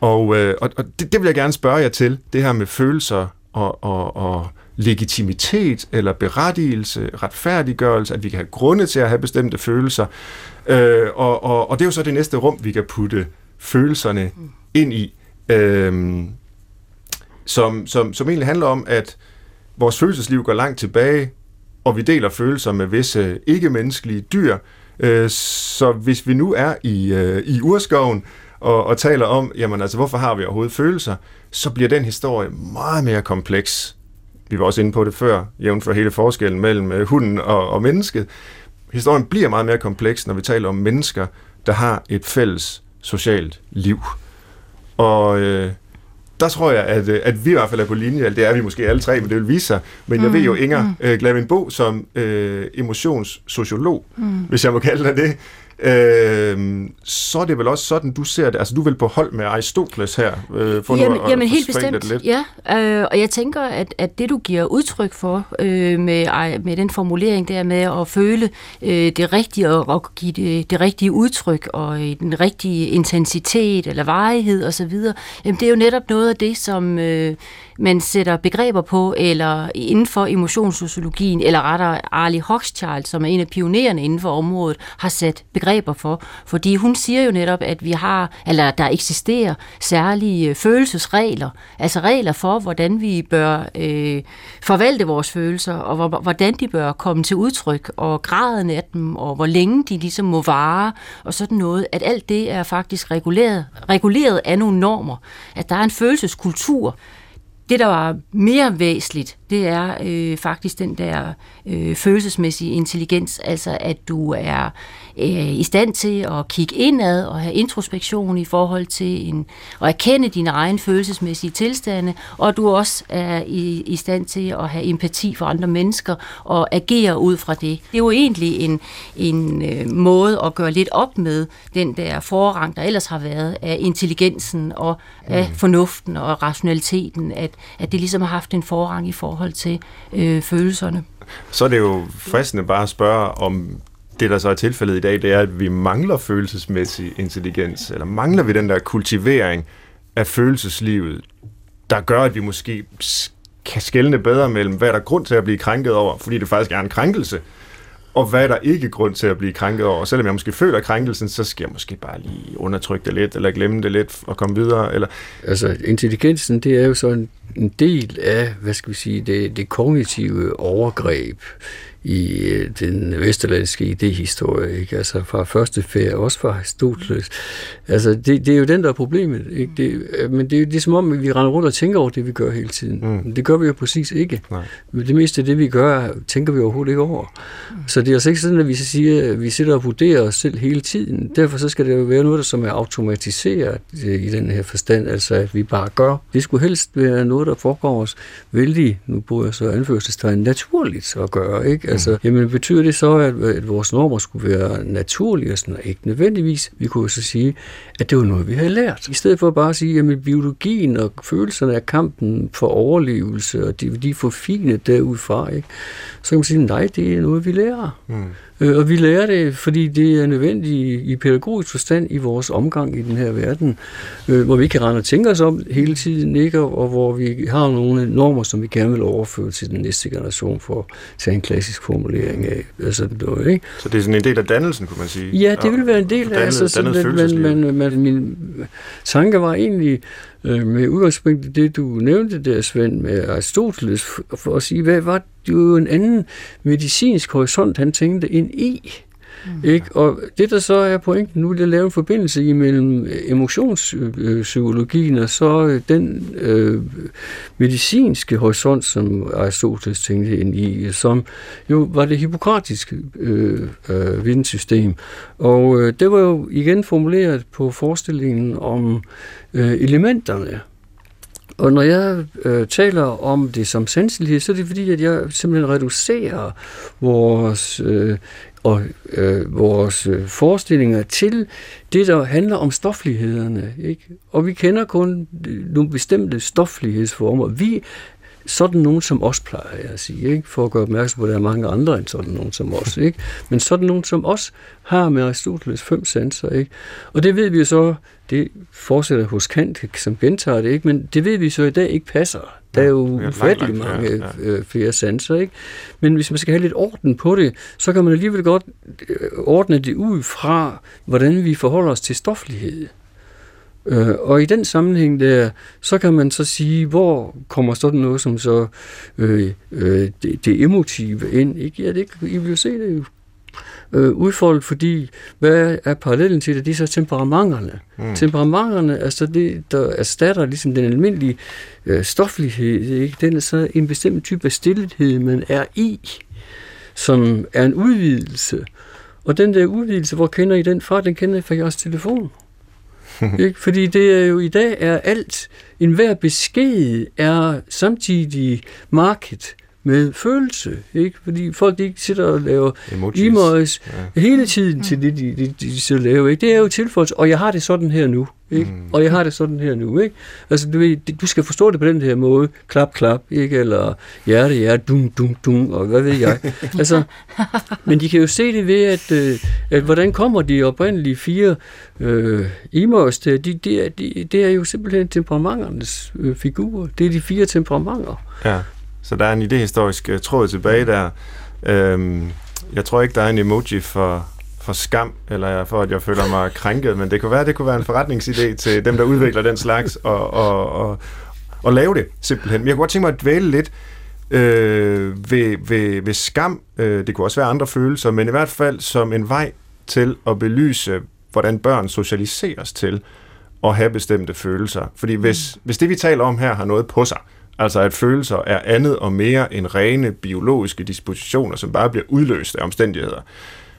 Og, øh, og, og det, det vil jeg gerne spørge jer til, det her med følelser og, og, og legitimitet eller berettigelse, retfærdiggørelse, at vi kan have grunde til at have bestemte følelser. Øh, og, og, og det er jo så det næste rum, vi kan putte følelserne ind i, øh, som, som, som egentlig handler om, at vores følelsesliv går langt tilbage, og vi deler følelser med visse ikke-menneskelige dyr, Øh, Øh, så hvis vi nu er i, øh, i urskoven og, og taler om, jamen altså, hvorfor har vi overhovedet følelser, så bliver den historie meget mere kompleks. Vi var også inde på det før, jævnt for hele forskellen mellem øh, hunden og, og mennesket. Historien bliver meget mere kompleks, når vi taler om mennesker, der har et fælles socialt liv. Og øh, der tror jeg, at, øh, at vi i hvert fald er på linje, det er vi måske alle tre, men det vil vise sig. Men mm, jeg ved jo, Inger mm. øh, Glavin Bo som øh, emotionssociolog, mm. hvis jeg må kalde dig det, øh, så er det vel også sådan, du ser det. Altså, du vel på hold med Aristoteles her? Øh, for jamen, at, jamen helt bestemt. Lidt. Ja, øh, og jeg tænker, at, at det du giver udtryk for øh, med, med den formulering der med at føle øh, det rigtige og, og give det, det rigtige udtryk og den rigtige intensitet eller varighed osv., jamen det er jo netop noget af det, som øh, man sætter begreber på, eller inden for emotionssociologien, eller rettere Arlie Hochschild, som er en af pionererne inden for området, har sat begreber for. Fordi hun siger jo netop, at vi har, eller der eksisterer særlige øh, følelsesregler, altså regler for, hvordan vi bør øh, forvalte vores følelser, og hvordan de bør komme til udtryk, og graden af dem, og hvor længe de ligesom må vare, og sådan noget, at alt det er faktisk reguleret, reguleret af nogle normer, at der er en følelseskultur, det, der var mere væsentligt, det er øh, faktisk den der øh, følelsesmæssige intelligens, altså at du er øh, i stand til at kigge indad og have introspektion i forhold til en, at erkende dine egne følelsesmæssige tilstande, og du også er i, i stand til at have empati for andre mennesker og agere ud fra det. Det er jo egentlig en, en øh, måde at gøre lidt op med den der forrang, der ellers har været af intelligensen og af mm. fornuften og rationaliteten, at, at det ligesom har haft en forrang i forhold til øh, følelserne. Så er det jo fristende bare at spørge, om det, der så er tilfældet i dag, det er, at vi mangler følelsesmæssig intelligens, eller mangler vi den der kultivering af følelseslivet, der gør, at vi måske kan skelne bedre mellem, hvad der grund til at blive krænket over, fordi det faktisk er en krænkelse, og hvad er der ikke grund til at blive krænket over. Selvom jeg måske føler krænkelsen, så skal jeg måske bare lige undertrykke det lidt, eller glemme det lidt og komme videre. Eller... Altså, intelligensen, det er jo så en, en del af, hvad skal vi sige, det, det kognitive overgreb i øh, den vesterlandske idehistorie, ikke? altså fra første færd, også fra Aristoteles. Altså, det, det er jo den, der er problemet. Ikke? Det, øh, men det, det er som om, at vi render rundt og tænker over det, vi gør hele tiden. Mm. Det gør vi jo præcis ikke. Nej. Det meste af det, vi gør, tænker vi overhovedet ikke over. Mm. Så det er altså ikke sådan, at vi så siger, at vi sidder og vurderer os selv hele tiden. Derfor så skal det jo være noget, der som er automatiseret øh, i den her forstand, altså at vi bare gør. Det skulle helst være noget, der foregår os vældig, nu bruger jeg så anførselstegn, naturligt at gøre. Ikke? Altså, jamen betyder det så, at, at vores normer skulle være naturlige og sådan Ikke nødvendigvis. Vi kunne så sige, at det var noget, vi havde lært. I stedet for bare at sige, at biologien og følelserne af kampen for overlevelse, og de, de er forfinet derudfra, ikke? så kan man sige, nej, det er noget, vi lærer. Mm. Øh, og vi lærer det, fordi det er nødvendigt i pædagogisk forstand i vores omgang i den her verden, øh, hvor vi ikke kan rende og tænke os om hele tiden, ikke? og hvor vi har nogle normer, som vi gerne vil overføre til den næste generation for at tage en klassisk formulering af. Altså, noget, ikke? Så det er sådan en del af dannelsen, kunne man sige? Ja, det vil være en del af altså, sådan, man, man, man, min tanke var egentlig, Øh, med udgangspunkt i det, du nævnte der, Svend, med Aristoteles, for at sige, hvad var det jo en anden medicinsk horisont, han tænkte ind i. Mm. Ikke? Og det, der så er pointen nu, det er at lave en forbindelse imellem øh, emotionspsykologien og så øh, den øh, medicinske horisont, som Aristoteles tænkte ind i, som jo var det hippokratiske øh, øh, vidensystem. Og øh, det var jo igen formuleret på forestillingen om øh, elementerne. Og når jeg øh, taler om det som sanselighed, så er det fordi, at jeg simpelthen reducerer vores øh, og øh, vores øh, forestillinger til det, der handler om stoflighederne. Ikke? Og vi kender kun nogle bestemte stoflighedsformer. Vi sådan nogen som os, plejer jeg at sige, ikke? for at gøre opmærksom på, at der er mange andre end sådan nogen som os. Ikke? Men sådan nogen som os har med Aristoteles fem sanser. Ikke? Og det ved vi så, det fortsætter hos Kant, som gentager det, ikke? men det ved vi så i dag ikke passer. Der er jo ufattelig mange ja, ja. Øh, flere sanser. Ikke? Men hvis man skal have lidt orden på det, så kan man alligevel godt øh, ordne det ud fra, hvordan vi forholder os til stoflighed. Øh, og i den sammenhæng der, så kan man så sige, hvor kommer sådan noget som så øh, øh, det, det emotive ind. Ikke? Ja, det, I vil jo se det øh, udfoldet, fordi hvad er parallellen til det? Det er så temperamenterne. Mm. Temperamenterne er så det, der erstatter ligesom den almindelige øh, stoflighed. Ikke? Den er så en bestemt type af stillhed, man er i, som er en udvidelse. Og den der udvidelse, hvor kender I den fra? Den kender I fra jeres telefon. ikke? Fordi det er jo i dag er alt, enhver besked er samtidig market med følelse, ikke? Fordi folk de ikke sidder og laver Emojis. emojis Ja. hele tiden til det, de, de, de, de så laver, ikke? Det er jo tilføjelse, og jeg har det sådan her nu, ikke? Mm. Og jeg har det sådan her nu, ikke? Altså, du, ved, det- du skal forstå det på den her måde, klap, klap, ikke? Eller hjerte, hjerte, dum, dum, dum, og hvad ved jeg. altså, men de kan jo se det ved, at, øh, at hvordan kommer de oprindelige fire øh, emojis til? De, de, er- de, det er jo simpelthen temperamenternes øh, figurer. Det er de fire temperamenter. Ja, så der er en idehistorisk uh, tråd tilbage der. Øhm, jeg tror ikke, der er en emoji for, for skam, eller for, at jeg føler mig krænket, men det kunne være, det kunne være en forretningsidé til dem, der udvikler den slags, og, og, og, og lave det simpelthen. Men jeg kunne godt tænke mig at dvæle lidt øh, ved, ved, ved skam. Øh, det kunne også være andre følelser, men i hvert fald som en vej til at belyse, hvordan børn socialiseres til at have bestemte følelser. Fordi hvis, hvis det, vi taler om her, har noget på sig, altså at følelser er andet og mere end rene biologiske dispositioner, som bare bliver udløst af omstændigheder.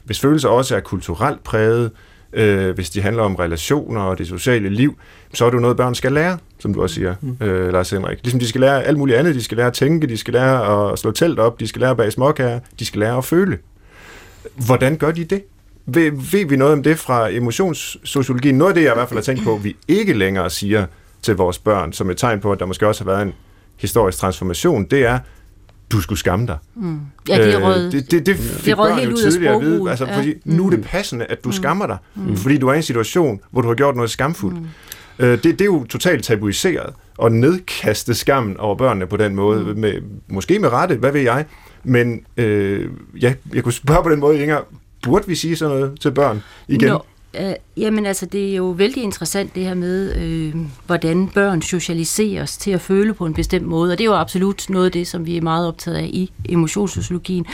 Hvis følelser også er kulturelt præget, øh, hvis de handler om relationer og det sociale liv, så er det jo noget, børn skal lære, som du også siger, øh, Lars Henrik. Ligesom de skal lære alt muligt andet. De skal lære at tænke, de skal lære at slå telt op, de skal lære at bage småkager, de skal lære at føle. Hvordan gør de det? Ved, ved vi noget om det fra emotionssociologien? Noget af det, jeg i hvert fald har tænkt på, vi ikke længere siger til vores børn, som et tegn på, at der måske også har været en historisk transformation, det er, du skulle skamme dig. Ja, det er Øh, rød. det, det, det fik det børn helt jo tidligere at vide. Altså, Ja. fordi nu er det passende, at du skammer dig, fordi du er i en situation, hvor du har gjort noget skamfuldt. Øh, det, det er jo totalt tabuiseret at nedkaste skammen over børnene på den måde. Med, måske med rette, hvad ved jeg. Men øh, ja, jeg kunne spørge på den måde, Inger, burde vi sige sådan noget til børn igen? Nå, øh, jamen altså, det er jo vældig interessant det her med, øh, hvordan børn socialiseres til at føle på en bestemt måde, og det er jo absolut noget af det, som vi er meget optaget af i emotionssociologien.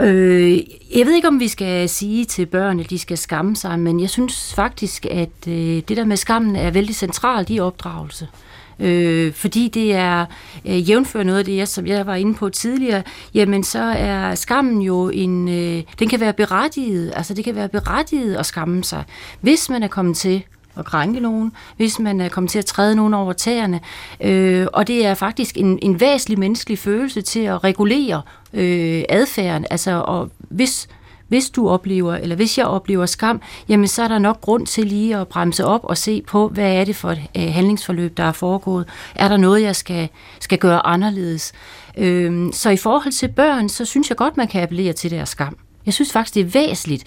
Øh, jeg ved ikke, om vi skal sige til børn, at de skal skamme sig, men jeg synes faktisk, at øh, det der med skammen er vældig centralt i opdragelse. Øh, Øh, fordi det er øh, jævnfører noget af det, jeg, som jeg var inde på tidligere, jamen så er skammen jo en, øh, den kan være berettiget, altså det kan være berettiget at skamme sig, hvis man er kommet til at krænke nogen, hvis man er kommet til at træde nogen over tæerne. Øh, og det er faktisk en, en væsentlig menneskelig følelse til at regulere øh, adfærden. Altså, og hvis, hvis du oplever, eller hvis jeg oplever skam, jamen så er der nok grund til lige at bremse op og se på, hvad er det for et øh, handlingsforløb, der er foregået. Er der noget, jeg skal, skal gøre anderledes? Øh, så i forhold til børn, så synes jeg godt, man kan appellere til deres skam. Jeg synes faktisk, det er væsentligt.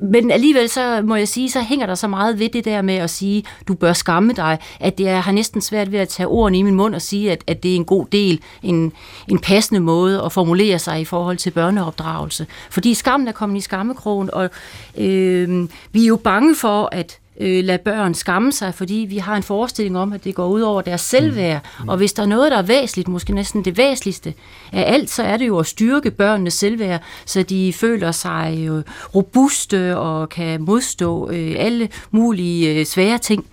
Men alligevel så må jeg sige, så hænger der så meget ved det der med at sige, du bør skamme dig, at det er, har næsten svært ved at tage ordene i min mund og sige, at, at det er en god del, en, en passende måde at formulere sig i forhold til børneopdragelse. Fordi skammen er kommet i skammekrogen, og øh, vi er jo bange for, at øh, lade børn skamme sig, fordi vi har en forestilling om, at det går ud over deres selvværd. Mm. Og hvis der er noget, der er væsentligt, måske næsten det væsentligste af alt, så er det jo at styrke børnenes selvværd, så de føler sig øh, robuste og kan modstå øh, alle mulige øh, svære ting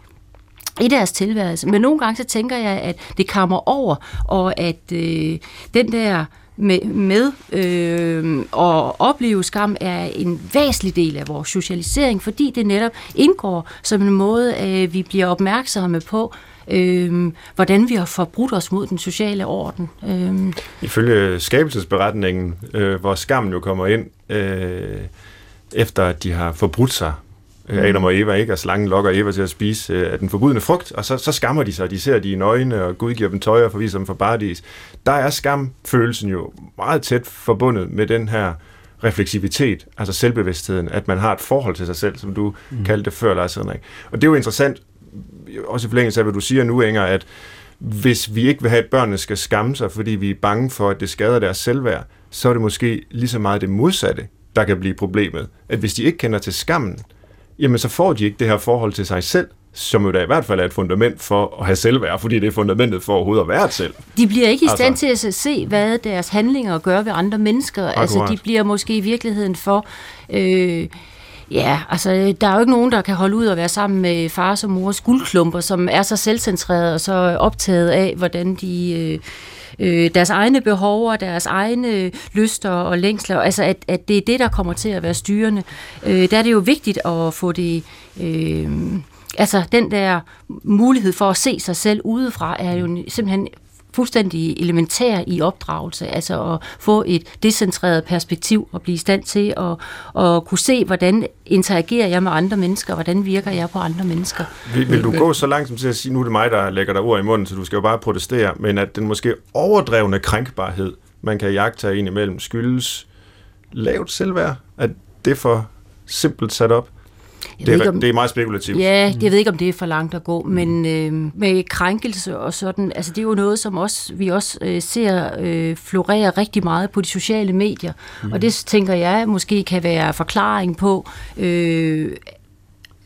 i deres tilværelse. Men nogle gange så tænker jeg, at det kommer over, og at øh, den der med, med øh, og opleve skam er en væsentlig del af vores socialisering, fordi det netop indgår som en måde, øh, vi bliver opmærksomme på, øh, hvordan vi har forbrudt os mod den sociale orden. Øh, Ifølge skabelsesberetningen, øh, hvor skammen jo kommer ind, øh, efter at de har forbrudt sig, øh, Adam og Eva, ikke? og slangen lokker Eva til at spise øh, af den forbudne frugt, og så, så skammer de sig, de ser de i øjnene, og Gud giver dem tøj og forviser dem for paradis. Der er skamfølelsen jo meget tæt forbundet med den her refleksivitet, altså selvbevidstheden, at man har et forhold til sig selv, som du mm. kaldte det før, Lars Henrik. Og det er jo interessant, også i forlængelse af, hvad du siger nu, Inger, at hvis vi ikke vil have, at børnene skal skamme sig, fordi vi er bange for, at det skader deres selvværd, så er det måske lige så meget det modsatte, der kan blive problemet. At hvis de ikke kender til skammen, jamen så får de ikke det her forhold til sig selv, som jo da i hvert fald er et fundament for at have selvværd, fordi det er fundamentet for overhovedet at være et selv. De bliver ikke i Altså- stand til at se, hvad deres handlinger gør ved andre mennesker. Altså, Akkurat. de bliver måske i virkeligheden for... Øh, ja, altså, der er jo ikke nogen, der kan holde ud og være sammen med fars og mors guldklumper, som er så selvcentrerede og så optaget af, hvordan de... Øh, øh, deres egne behov og deres egne lyster og længsler, altså at, at det er det, der kommer til at være styrende. Øh, der er det jo vigtigt at få det... Øh, altså den der mulighed for at se sig selv udefra, er jo simpelthen fuldstændig elementær i opdragelse, altså at få et decentreret perspektiv og blive i stand til at, at kunne se, hvordan interagerer jeg med andre mennesker, hvordan virker jeg på andre mennesker. Vil, vil du gå så langt som til at sige, nu er det mig, der lægger dig ord i munden, så du skal jo bare protestere, men at den måske overdrevne krænkbarhed, man kan jagte ind imellem, skyldes lavt selvværd, at det for simpelt sat op? Det, er, ikke, om, det er meget spekulativt. Ja, jeg ved ikke, om det er for langt at gå, men øh, med krænkelse og sådan, altså det er jo noget, som også, vi også øh, ser øh, florere rigtig meget på de sociale medier, mm. og det tænker jeg måske kan være forklaring på, øh,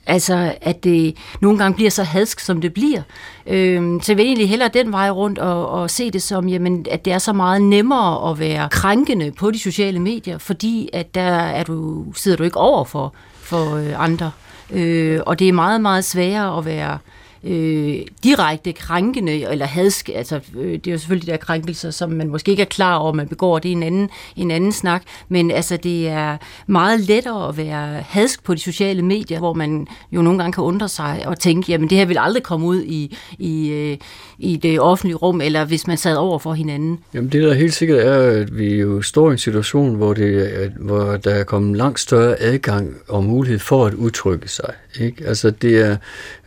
Altså, at det nogle gange bliver så hadsk, som det bliver. Øh, så jeg vil egentlig hellere den vej rundt og, og se det som, jamen, at det er så meget nemmere at være krænkende på de sociale medier, fordi at der er du, sidder du ikke over for, for øh, andre. Øh, og det er meget, meget sværere at være øh, direkte krænkende eller hadsk. Altså, øh, det er jo selvfølgelig de der krænkelser, som man måske ikke er klar over, man begår. Det er en anden, en anden snak. Men altså, det er meget lettere at være hadsk på de sociale medier, hvor man jo nogle gange kan undre sig og tænke, jamen det her vil aldrig komme ud i, i, øh, i det offentlige rum, eller hvis man sad over for hinanden. Jamen det der helt sikkert er, at vi jo står i en situation, hvor, det, hvor der er kommet langt større adgang og mulighed for at udtrykke sig. Ikke? Altså det er,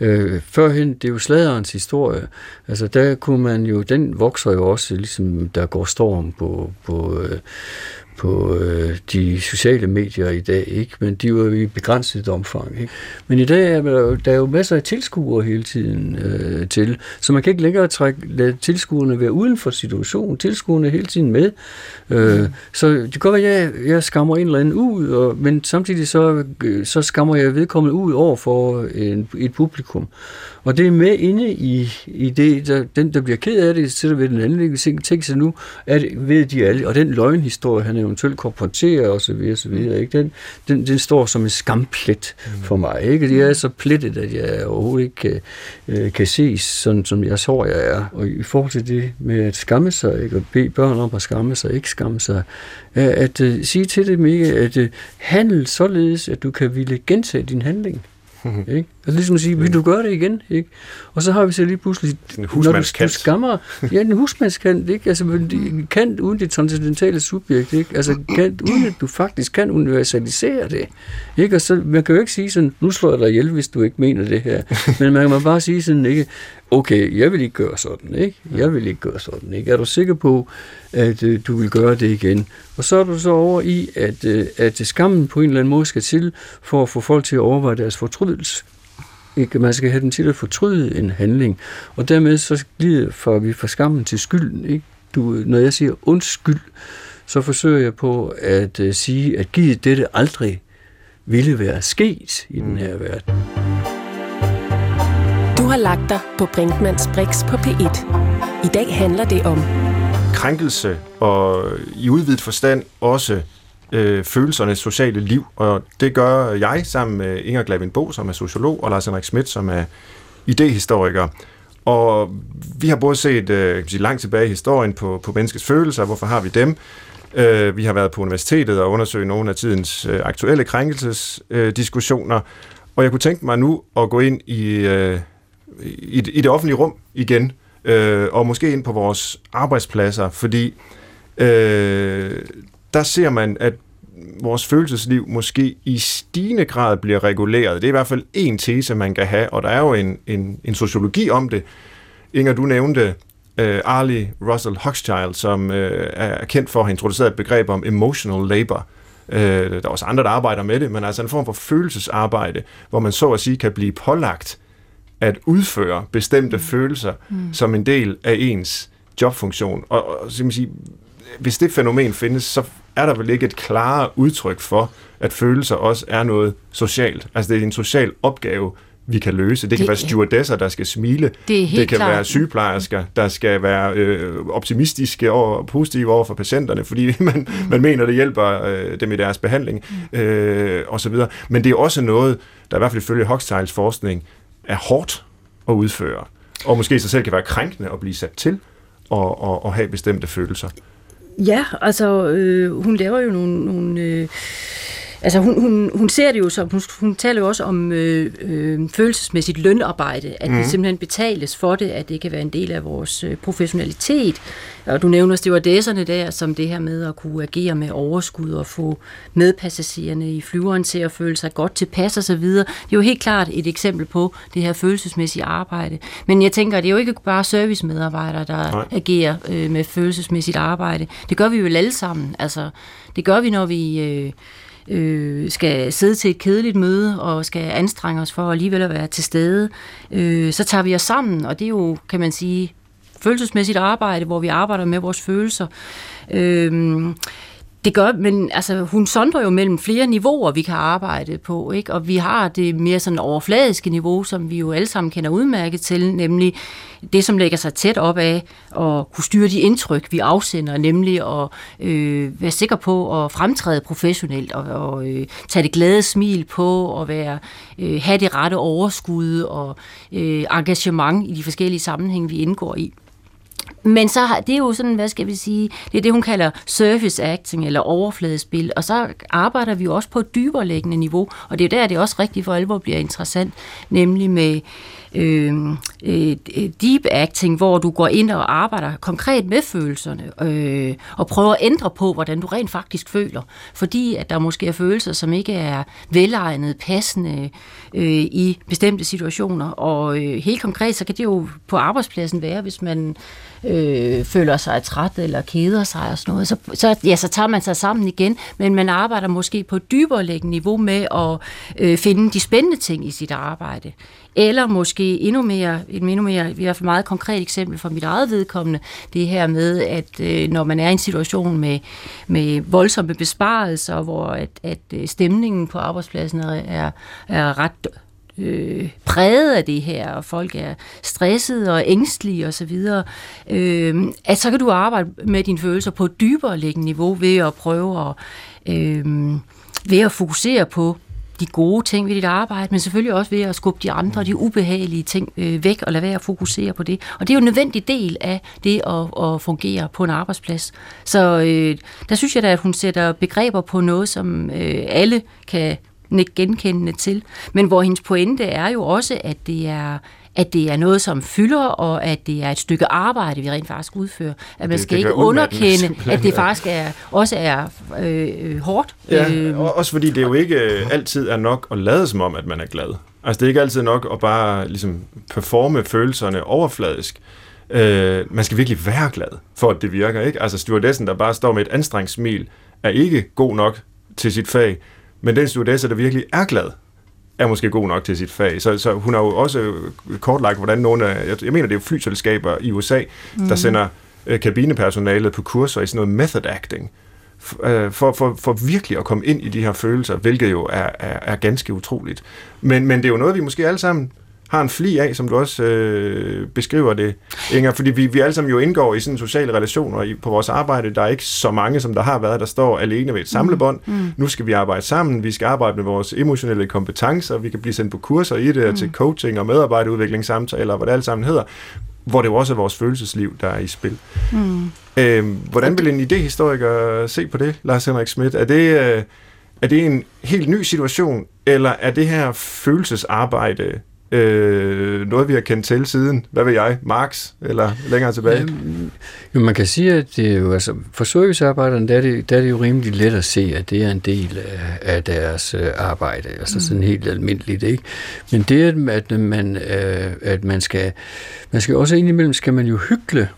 øh, førhen, det er jo sladerens historie. Altså der kunne man jo, den vokser jo også, ligesom der går storm på, på øh, på øh, de sociale medier i dag, ikke? men de var i begrænset omfang. Ikke? Men i dag er der, der er jo masser af tilskuere hele tiden øh, til, så man kan ikke længere trække, lade tilskuerne være uden for situationen. Tilskuerne er hele tiden med. Øh, mm. Så det kan godt være, at jeg, jeg skammer en eller anden ud, og, men samtidig så, så skammer jeg vedkommende ud over for en, et publikum. Og det er med inde i, i det, der, den der bliver ked af det, sidder ved den anden, tænker sig nu, at ved de alle, og den løgnhistorie, han eventuelt korporterer og så videre, så videre ikke? Den, den, den står som en skamplet mm. for mig. Ikke? Det er så plettet, at jeg overhovedet ikke kan, øh, kan ses, sådan som jeg tror, jeg er. Og i forhold til det med at skamme sig, ikke? og bede børn om at skamme sig, ikke skamme sig, at, at, at sige til dem ikke, at uh, handle således, at du kan ville gentage din handling. Ikke? Altså ligesom at sige, vil du gøre det igen? Ikke? Og så har vi så lige pludselig... En. Når du, du skammer... Ja, en husmandskant, ikke? Altså, kant uden det transcendentale subjekt, ikke? Altså, kant uden at du faktisk kan universalisere det. Ikke? Og så, man kan jo ikke sige sådan, nu slår jeg dig ihjel, hvis du ikke mener det her. Men man kan bare sige sådan, ikke? okay, jeg vil ikke gøre sådan, ikke? Jeg vil ikke gøre sådan, ikke? Er du sikker på, at øh, du vil gøre det igen? Og så er du så over i, at, øh, at skammen på en eller anden måde skal til, for at få folk til at overveje deres fortrydelse. Ikke? Man skal have dem til at fortryde en handling, og dermed så glider for vi fra skammen til skylden. Ikke? Du, når jeg siger undskyld, så forsøger jeg på at uh, sige, at givet dette aldrig ville være sket i den her verden har lagt dig på Brinkmanns Brix på P1. I dag handler det om krænkelse og i udvidet forstand også øh, følelsernes sociale liv. Og det gør jeg sammen med Inger Glavin Bo, som er sociolog, og Lars Henrik Schmidt, som er idehistoriker. Og vi har både set øh, sige, langt tilbage i historien på, på menneskets følelser, hvorfor har vi dem? Øh, vi har været på universitetet og undersøgt nogle af tidens øh, aktuelle krænkelsesdiskussioner. Øh, og jeg kunne tænke mig nu at gå ind i øh, i, i det offentlige rum igen, øh, og måske ind på vores arbejdspladser, fordi øh, der ser man, at vores følelsesliv måske i stigende grad bliver reguleret. Det er i hvert fald en tese, man kan have, og der er jo en, en, en sociologi om det. Inger, du nævnte øh, Arlie Russell Hochschild, som øh, er kendt for at have introduceret et begreb om emotional labor. Øh, der er også andre, der arbejder med det, men altså en form for følelsesarbejde, hvor man så at sige kan blive pålagt at udføre bestemte mm. følelser mm. som en del af ens jobfunktion. Og, og man sige, hvis det fænomen findes, så er der vel ikke et klare udtryk for, at følelser også er noget socialt. Altså det er en social opgave, vi kan løse. Det, det kan være stewardesser, der skal smile. Det, er det kan klar. være sygeplejersker, der skal være øh, optimistiske og positive over for patienterne, fordi man, mm. man mener, det hjælper øh, dem i deres behandling mm. øh, osv. Men det er også noget, der i hvert fald ifølge Hochsteins forskning er hårdt at udføre, og måske sig selv kan være krænkende at blive sat til og, og, og have bestemte følelser. Ja, altså øh, hun laver jo nogle, nogle øh, altså hun, hun, hun ser det jo som, hun, hun taler jo også om øh, øh, følelsesmæssigt lønarbejde, at mm. det simpelthen betales for det, at det kan være en del af vores øh, professionalitet. Og du nævner stewardesserne der, som det her med at kunne agere med overskud og få medpassagererne i flyveren til at føle sig godt tilpas og så videre. Det er jo helt klart et eksempel på det her følelsesmæssige arbejde. Men jeg tænker, det er jo ikke bare servicemedarbejdere, der Nej. agerer øh, med følelsesmæssigt arbejde. Det gør vi jo alle sammen. Altså, det gør vi, når vi... Øh, øh, skal sidde til et kedeligt møde og skal anstrenge os for alligevel at være til stede, øh, så tager vi os sammen, og det er jo, kan man sige, følelsesmæssigt arbejde, hvor vi arbejder med vores følelser. Øh, det gør, men altså, hun sondrer jo mellem flere niveauer, vi kan arbejde på, ikke? og vi har det mere sådan overfladiske niveau, som vi jo alle sammen kender udmærket til, nemlig det, som lægger sig tæt op af at kunne styre de indtryk, vi afsender, nemlig at øh, være sikker på at fremtræde professionelt og, og øh, tage det glade smil på og være øh, have det rette overskud og øh, engagement i de forskellige sammenhænge, vi indgår i. Men så har, det er jo sådan, hvad skal vi sige, det er det, hun kalder surface acting eller overfladespil, og så arbejder vi jo også på et dybere liggende niveau, og det er der, det også rigtig for alvor bliver interessant, nemlig med øh, øh, deep acting, hvor du går ind og arbejder konkret med følelserne, øh, og prøver at ændre på, hvordan du rent faktisk føler, fordi at der måske er følelser, som ikke er velegnede, passende øh, i bestemte situationer, og øh, helt konkret, så kan det jo på arbejdspladsen være, hvis man øh, føler sig træt eller keder sig og sådan noget, så, så, ja, så tager man sig sammen igen, men man arbejder måske på et dybere liggende niveau med at øh, finde de spændende ting i sit arbejde. Eller måske endnu mere, et endnu mere, vi har fald meget konkret eksempel fra mit eget vedkommende, det her med, at øh, når man er i en situation med, med voldsomme besparelser, hvor at, at øh, stemningen på arbejdspladsen er, er ret øh, præget af det her, og folk er stressede og ængstlige osv., øh, at så kan du arbejde med dine følelser på et dybere liggende niveau ved at prøve at, øh, ved at fokusere på de gode ting ved dit arbejde, men selvfølgelig også ved at skubbe de andre, de ubehagelige ting øh, væk og lade være at fokusere på det. Og det er jo en nødvendig del af det at, at fungere på en arbejdsplads. Så øh, der synes jeg da, at hun sætter begreber på noget, som øh, alle kan nikke genkendende til. Men hvor hendes pointe er jo også, at det er at det er noget, som fylder, og at det er et stykke arbejde, vi rent faktisk udfører. At man det, skal det ikke underkende, at det faktisk er, også er øh, hårdt. Ja, øh, også fordi det jo ikke øh, altid er nok at lade som om, at man er glad. Altså det er ikke altid nok at bare ligesom, performe følelserne overfladisk. Øh, man skal virkelig være glad, for at det virker. ikke. Altså stewardessen, der bare står med et anstrengt smil, er ikke god nok til sit fag. Men den stewardesse, der virkelig er glad, er måske god nok til sit fag. Så, så hun har jo også kortlagt, hvordan nogle af, jeg, jeg mener, det er flyselskaber i USA, mm. der sender øh, kabinepersonalet på kurser i sådan noget method acting, øh, for, for, for virkelig at komme ind i de her følelser, hvilket jo er, er, er ganske utroligt. Men, men det er jo noget, vi måske alle sammen har en fli af, som du også øh, beskriver det, Inger, fordi vi, vi alle sammen jo indgår i sådan sociale relationer i, på vores arbejde. Der er ikke så mange, som der har været, der står alene ved et samlebånd. Mm. Mm. Nu skal vi arbejde sammen, vi skal arbejde med vores emotionelle kompetencer, vi kan blive sendt på kurser i det, mm. til coaching og medarbejderudviklingssamtaler, hvad det alt sammen hedder hvor det jo også er vores følelsesliv, der er i spil. Mm. Øhm, hvordan vil en idehistoriker se på det, Lars Henrik Schmidt? Er det, øh, er det en helt ny situation, eller er det her følelsesarbejde øh, noget, vi har kendt til siden, hvad ved jeg, Marx, eller længere tilbage? Jamen, jo, man kan sige, at det er jo, altså, for servicearbejderne, der er, det, der er det jo rimelig let at se, at det er en del af, af deres øh, arbejde, altså mm. sådan helt almindeligt, ikke? Men det, at man, øh, at man skal, man skal også indimellem, skal man jo hygge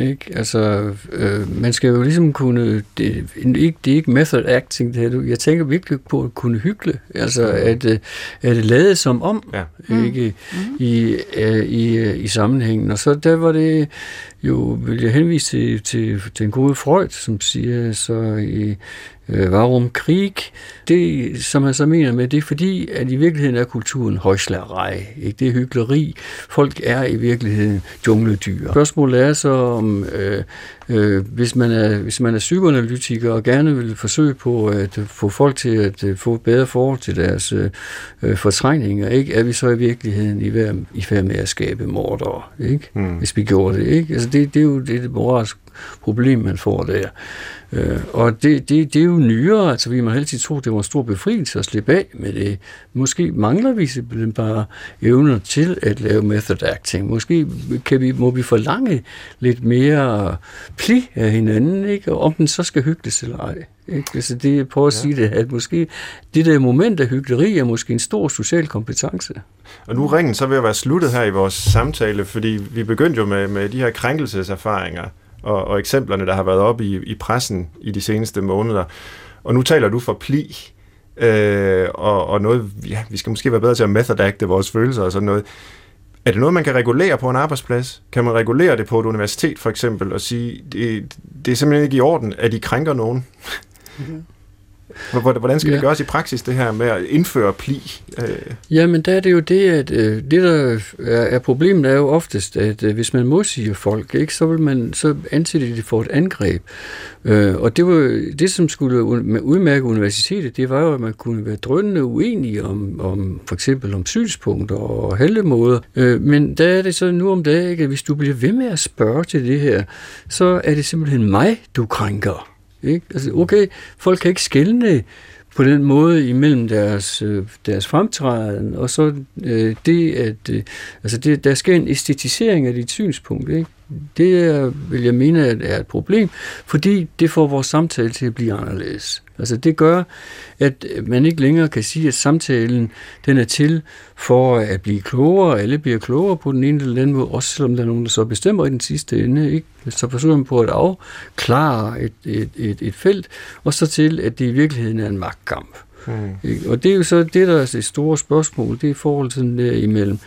ikke? Altså, øh, man skal jo ligesom kunne, det, ikke, det er ikke method acting, det her. Jeg tænker virkelig på at kunne hygge, altså mm. at, øh, at det lade som om, ja. ikke? Mm. I, uh, i, i sammenhængen. Og så der var det jo, vil jeg henvise til, til, til en god Freud, som siger så i øh, Varum Krig. Det, som han så mener med, det er fordi, at i virkeligheden er kulturen højslagerej. Ikke? Det er hyggeleri. Folk er i virkeligheden jungledyr. Spørgsmålet er så, om øh, øh, hvis, man er, hvis man er psykoanalytiker og gerne vil forsøge på at få folk til at øh, få bedre forhold til deres øh, øh, fortrængninger, ikke? er vi så i virkeligheden i færd, i færd med at skabe mordere, ikke? Mm. hvis vi gjorde det. Ikke? Altså det, det er jo det, det moralsk, problem, man får der. Øh, og det, det, det er jo nyere, altså vi må altid tro, det var en stor befrielse at slippe af med det. Måske mangler vi simpelthen bare evner til at lave method acting. Måske kan vi, må vi forlange lidt mere pli af hinanden, ikke? og om den så skal hygges eller ej. Ikke? Altså det, jeg prøver at ja. sige det, at måske det der moment af hyggeleri er måske en stor social kompetence. Og nu ringen så ved at være sluttet her i vores samtale, fordi vi begyndte jo med, med de her krænkelseserfaringer, og, og eksemplerne, der har været op i, i pressen i de seneste måneder. Og nu taler du for pli, øh, og, og noget, ja, vi skal måske være bedre til at methodacte vores følelser og sådan noget. Er det noget, man kan regulere på en arbejdsplads? Kan man regulere det på et universitet for eksempel, og sige, det, det er simpelthen ikke i orden, at I krænker nogen? Mm-hmm. Hvordan skal ja. det gøres i praksis, det her med at indføre pli? Øh? Jamen, der er det jo det, at øh, det, der er, er problemet, er jo oftest, at øh, hvis man modsiger folk, ikke, så vil man så anse det for et angreb. og det var det, som skulle udmærke universitetet, det var jo, at man kunne være drønnende uenige om, om for eksempel om synspunkter og heldemåder. men der er det så nu om dagen, at hvis du bliver ved med at spørge til det her, så er det simpelthen mig, du krænker. Ikke? Altså, okay, folk kan ikke skælne på den måde imellem deres, øh, deres fremtræden, og så øh, det, at øh, altså det, der sker en æstetisering af dit synspunkt. Ikke? Det er, vil jeg mene er et problem, fordi det får vores samtale til at blive anderledes. Altså det gør, at man ikke længere kan sige, at samtalen den er til for at blive klogere. Alle bliver klogere på den ene eller anden måde, også selvom der er nogen, der så bestemmer i den sidste ende. Ikke? Så forsøger man på at afklare et, et, et, et felt, og så til, at det i virkeligheden er en magtkamp. Mm. Og det er jo så det, der er det store spørgsmål, det er forhold til der imellem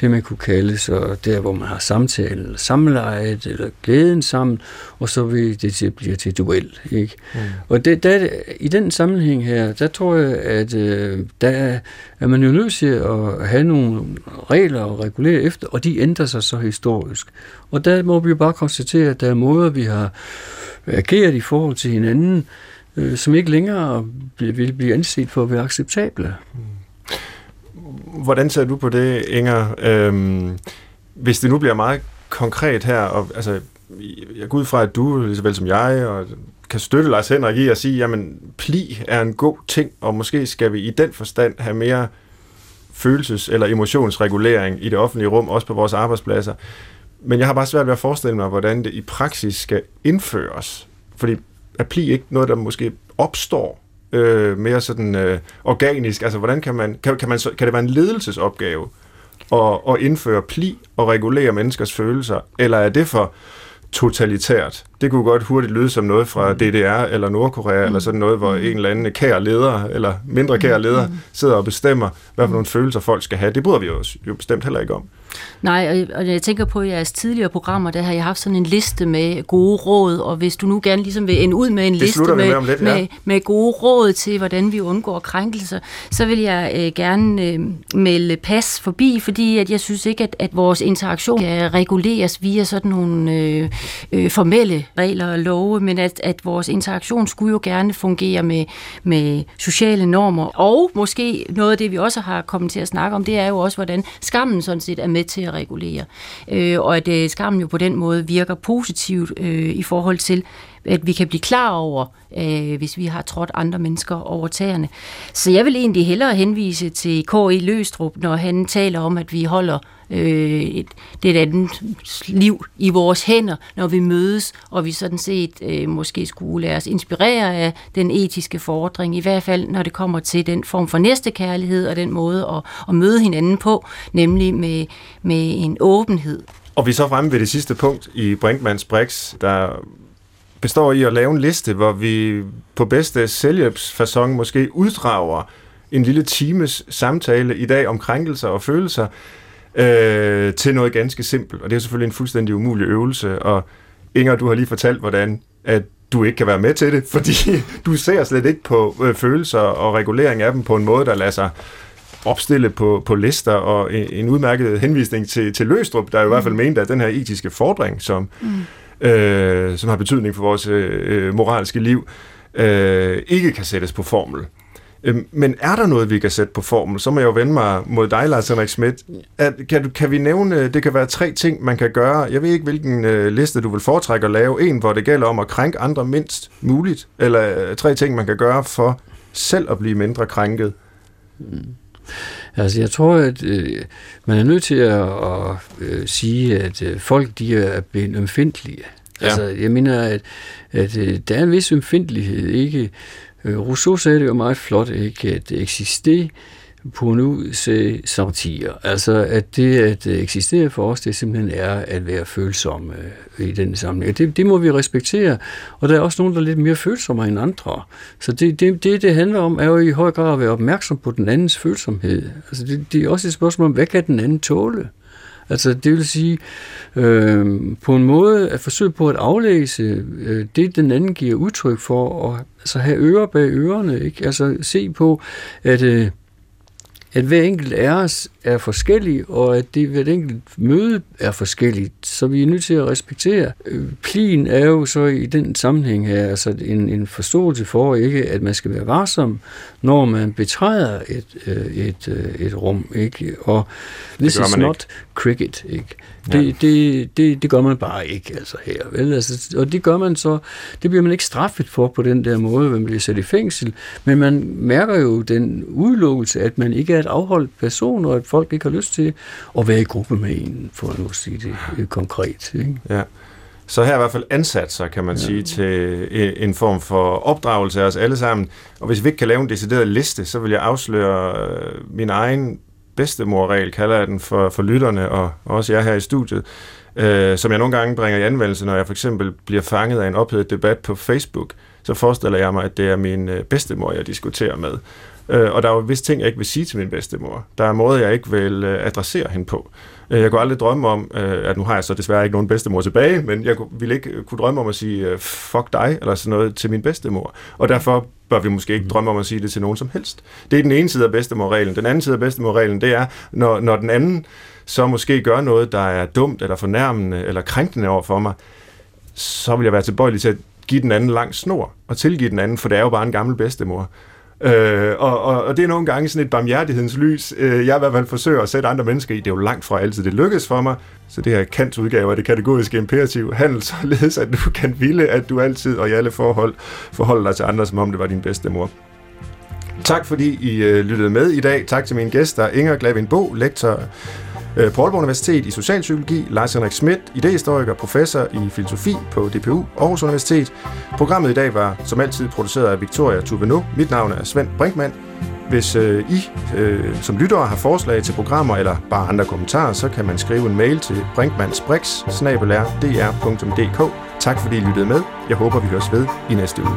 det, man kunne kalde så der, hvor man har samtale, eller samlejet, eller glæden sammen, og så vil det til, bliver til duel. Ikke? Mm. Og det, der, i den sammenhæng her, der tror jeg, at øh, der er man jo nødt til at have nogle regler at regulere efter, og de ændrer sig så historisk. Og der må vi jo bare konstatere, at der er måder, vi har ageret i forhold til hinanden, øh, Øh, som ikke længere vil blive anset for at være acceptable. Mm. Hvordan ser du på det, Inger? Øhm, hvis det nu bliver meget konkret her, og altså, jeg går ud fra, at du, lige så vel som jeg, og kan støtte Lars Henrik i at sige, jamen, pli er en god ting, og måske skal vi i den forstand have mere følelses- eller emotionsregulering i det offentlige rum, også på vores arbejdspladser. Men jeg har bare svært ved at forestille mig, hvordan det i praksis skal indføres. Fordi er pli ikke noget, der måske opstår øh, mere sådan øh, organisk? Altså, hvordan kan man, kan, kan, man så, kan det være en ledelsesopgave at, at indføre pli og regulere menneskers følelser, eller er det for totalitært. Det kunne godt hurtigt lyde som noget fra DDR eller Nordkorea, mm. eller sådan noget, hvor mm. en eller anden kær leder, eller mindre kær mm. leder, sidder og bestemmer, hvad for nogle følelser folk skal have. Det bryder vi jo, jo bestemt heller ikke om. Nej, og jeg tænker på jeres tidligere programmer, der har jeg haft sådan en liste med gode råd, og hvis du nu gerne ligesom vil ende ud med en det liste med, med, lidt, ja. med, med gode råd til, hvordan vi undgår krænkelser, så vil jeg øh, gerne øh, melde pas forbi, fordi at jeg synes ikke, at, at vores interaktion kan reguleres via sådan nogle øh, øh, formelle regler og love, men at, at vores interaktion skulle jo gerne fungere med, med sociale normer, og måske noget af det, vi også har kommet til at snakke om, det er jo også, hvordan skammen sådan set er med til at regulere. Øh, og at øh, skammen jo på den måde virker positivt øh, i forhold til, at vi kan blive klar over, øh, hvis vi har trådt andre mennesker over tæerne. Så jeg vil egentlig hellere henvise til K.I. Løstrup, når han taler om, at vi holder øh, et, det er et andet liv i vores hænder, når vi mødes, og vi sådan set øh, måske skulle lade os inspirere af den etiske fordring, i hvert fald når det kommer til den form for næstekærlighed og den måde at, at møde hinanden på, nemlig med, med en åbenhed. Og vi er så fremme ved det sidste punkt i Brinkmans Brix, der består i at lave en liste, hvor vi på bedste selvhjælpsfasong måske uddrager en lille times samtale i dag om krænkelser og følelser, øh, til noget ganske simpelt. Og det er selvfølgelig en fuldstændig umulig øvelse. Og Inger, du har lige fortalt, hvordan at du ikke kan være med til det, fordi du ser slet ikke på øh, følelser og regulering af dem på en måde, der lader sig opstille på, på lister, og en, en udmærket henvisning til, til Løstrup, der i mm. hvert fald mm. mente, at den her etiske fordring, som, mm. øh, som har betydning for vores øh, moralske liv, øh, ikke kan sættes på formel. Øhm, men er der noget, vi kan sætte på formel? Så må jeg jo vende mig mod dig, Lars Henrik Schmidt. At, kan, du, kan vi nævne, det kan være tre ting, man kan gøre. Jeg ved ikke, hvilken øh, liste du vil foretrække at lave. En, hvor det gælder om at krænke andre mindst muligt. Eller øh, tre ting, man kan gøre for selv at blive mindre krænket. Mm. Altså, jeg tror, at øh, man er nødt til at, at øh, sige, at øh, folk de er blevet ømfindtlige. Ja. Altså, jeg mener, at, at øh, der er en vis ømfindlighed, ikke? Øh, Rousseau sagde det jo meget flot, ikke? At eksistere på nu se sortier. Altså, at det at eksistere for os, det simpelthen er at være følsomme øh, i den sammenhæng. Det, det må vi respektere, og der er også nogen, der er lidt mere følsomme end andre. Så det, det, det, det handler om, er jo i høj grad at være opmærksom på den andens følsomhed. Altså, det, det er også et spørgsmål om, hvad kan den anden tåle? Altså det vil sige, øh, på en måde at forsøge på at aflæse øh, det, den anden giver udtryk for, og altså have ører bag ørerne, ikke? Altså se på, at øh, at hver enkelt af os er forskellig, og at det hvert enkelt møde er forskelligt, så vi er nødt til at respektere. Øh, plin er jo så i den sammenhæng her altså en, en forståelse for ikke, at man skal være varsom, når man betræder et, øh, et, et, øh, et rum, ikke? Og this is not ikke. Cricket, ikke? Det, ja. det, det, det gør man bare ikke altså her. Vel? Altså, og det gør man så, det bliver man ikke straffet for på den der måde, man bliver sat i fængsel, men man mærker jo den udelukkelse, at man ikke er et afholdt person, og at folk ikke har lyst til at være i gruppe med en, for at nu sige det konkret. Ikke? Ja. Så her er i hvert fald ansatser, kan man ja. sige, til en form for opdragelse af os alle sammen. Og hvis vi ikke kan lave en decideret liste, så vil jeg afsløre øh, min egen bedstemorregel, kalder jeg den for, for lytterne, og også jeg her i studiet, øh, som jeg nogle gange bringer i anvendelse, når jeg for eksempel bliver fanget af en ophedet debat på Facebook, så forestiller jeg mig, at det er min øh, bedstemor, jeg diskuterer med. Øh, og der er jo visse ting, jeg ikke vil sige til min bedstemor. Der er måder, jeg ikke vil øh, adressere hende på. Øh, jeg kunne aldrig drømme om, øh, at nu har jeg så desværre ikke nogen bedstemor tilbage, men jeg ville ikke kunne drømme om at sige, øh, fuck dig, eller sådan noget til min bedstemor. Og derfor bør vi måske ikke drømme om at sige det til nogen som helst. Det er den ene side af bedstemorreglen. Den anden side af bedstemorreglen, det er, når, når den anden så måske gør noget, der er dumt, eller fornærmende, eller krænkende over for mig, så vil jeg være tilbøjelig til at give den anden lang snor, og tilgive den anden, for det er jo bare en gammel bedstemor. Øh, og, og, og det er nogle gange sådan et barmhjertighedens lys, øh, jeg i hvert fald forsøger at sætte andre mennesker i. Det er jo langt fra altid, det lykkes for mig. Så det her Kants udgave af det kategoriske imperativ handel således, at du kan ville, at du altid og i alle forhold forholder dig til andre, som om det var din bedste mor. Tak fordi I øh, lyttede med i dag. Tak til mine gæster, Inger Glavin Bo, lektor Øh, på Aalborg Universitet i socialpsykologi, Lars Henrik Schmidt, idehistoriker, professor i filosofi på DPU Aarhus Universitet. Programmet i dag var som altid produceret af Victoria Tuveno. Mit navn er Svend Brinkmann. Hvis øh, I øh, som lyttere har forslag til programmer eller bare andre kommentarer, så kan man skrive en mail til brinkmannsbrix.dr.dk. Tak fordi I lyttede med. Jeg håber, vi høres ved i næste uge.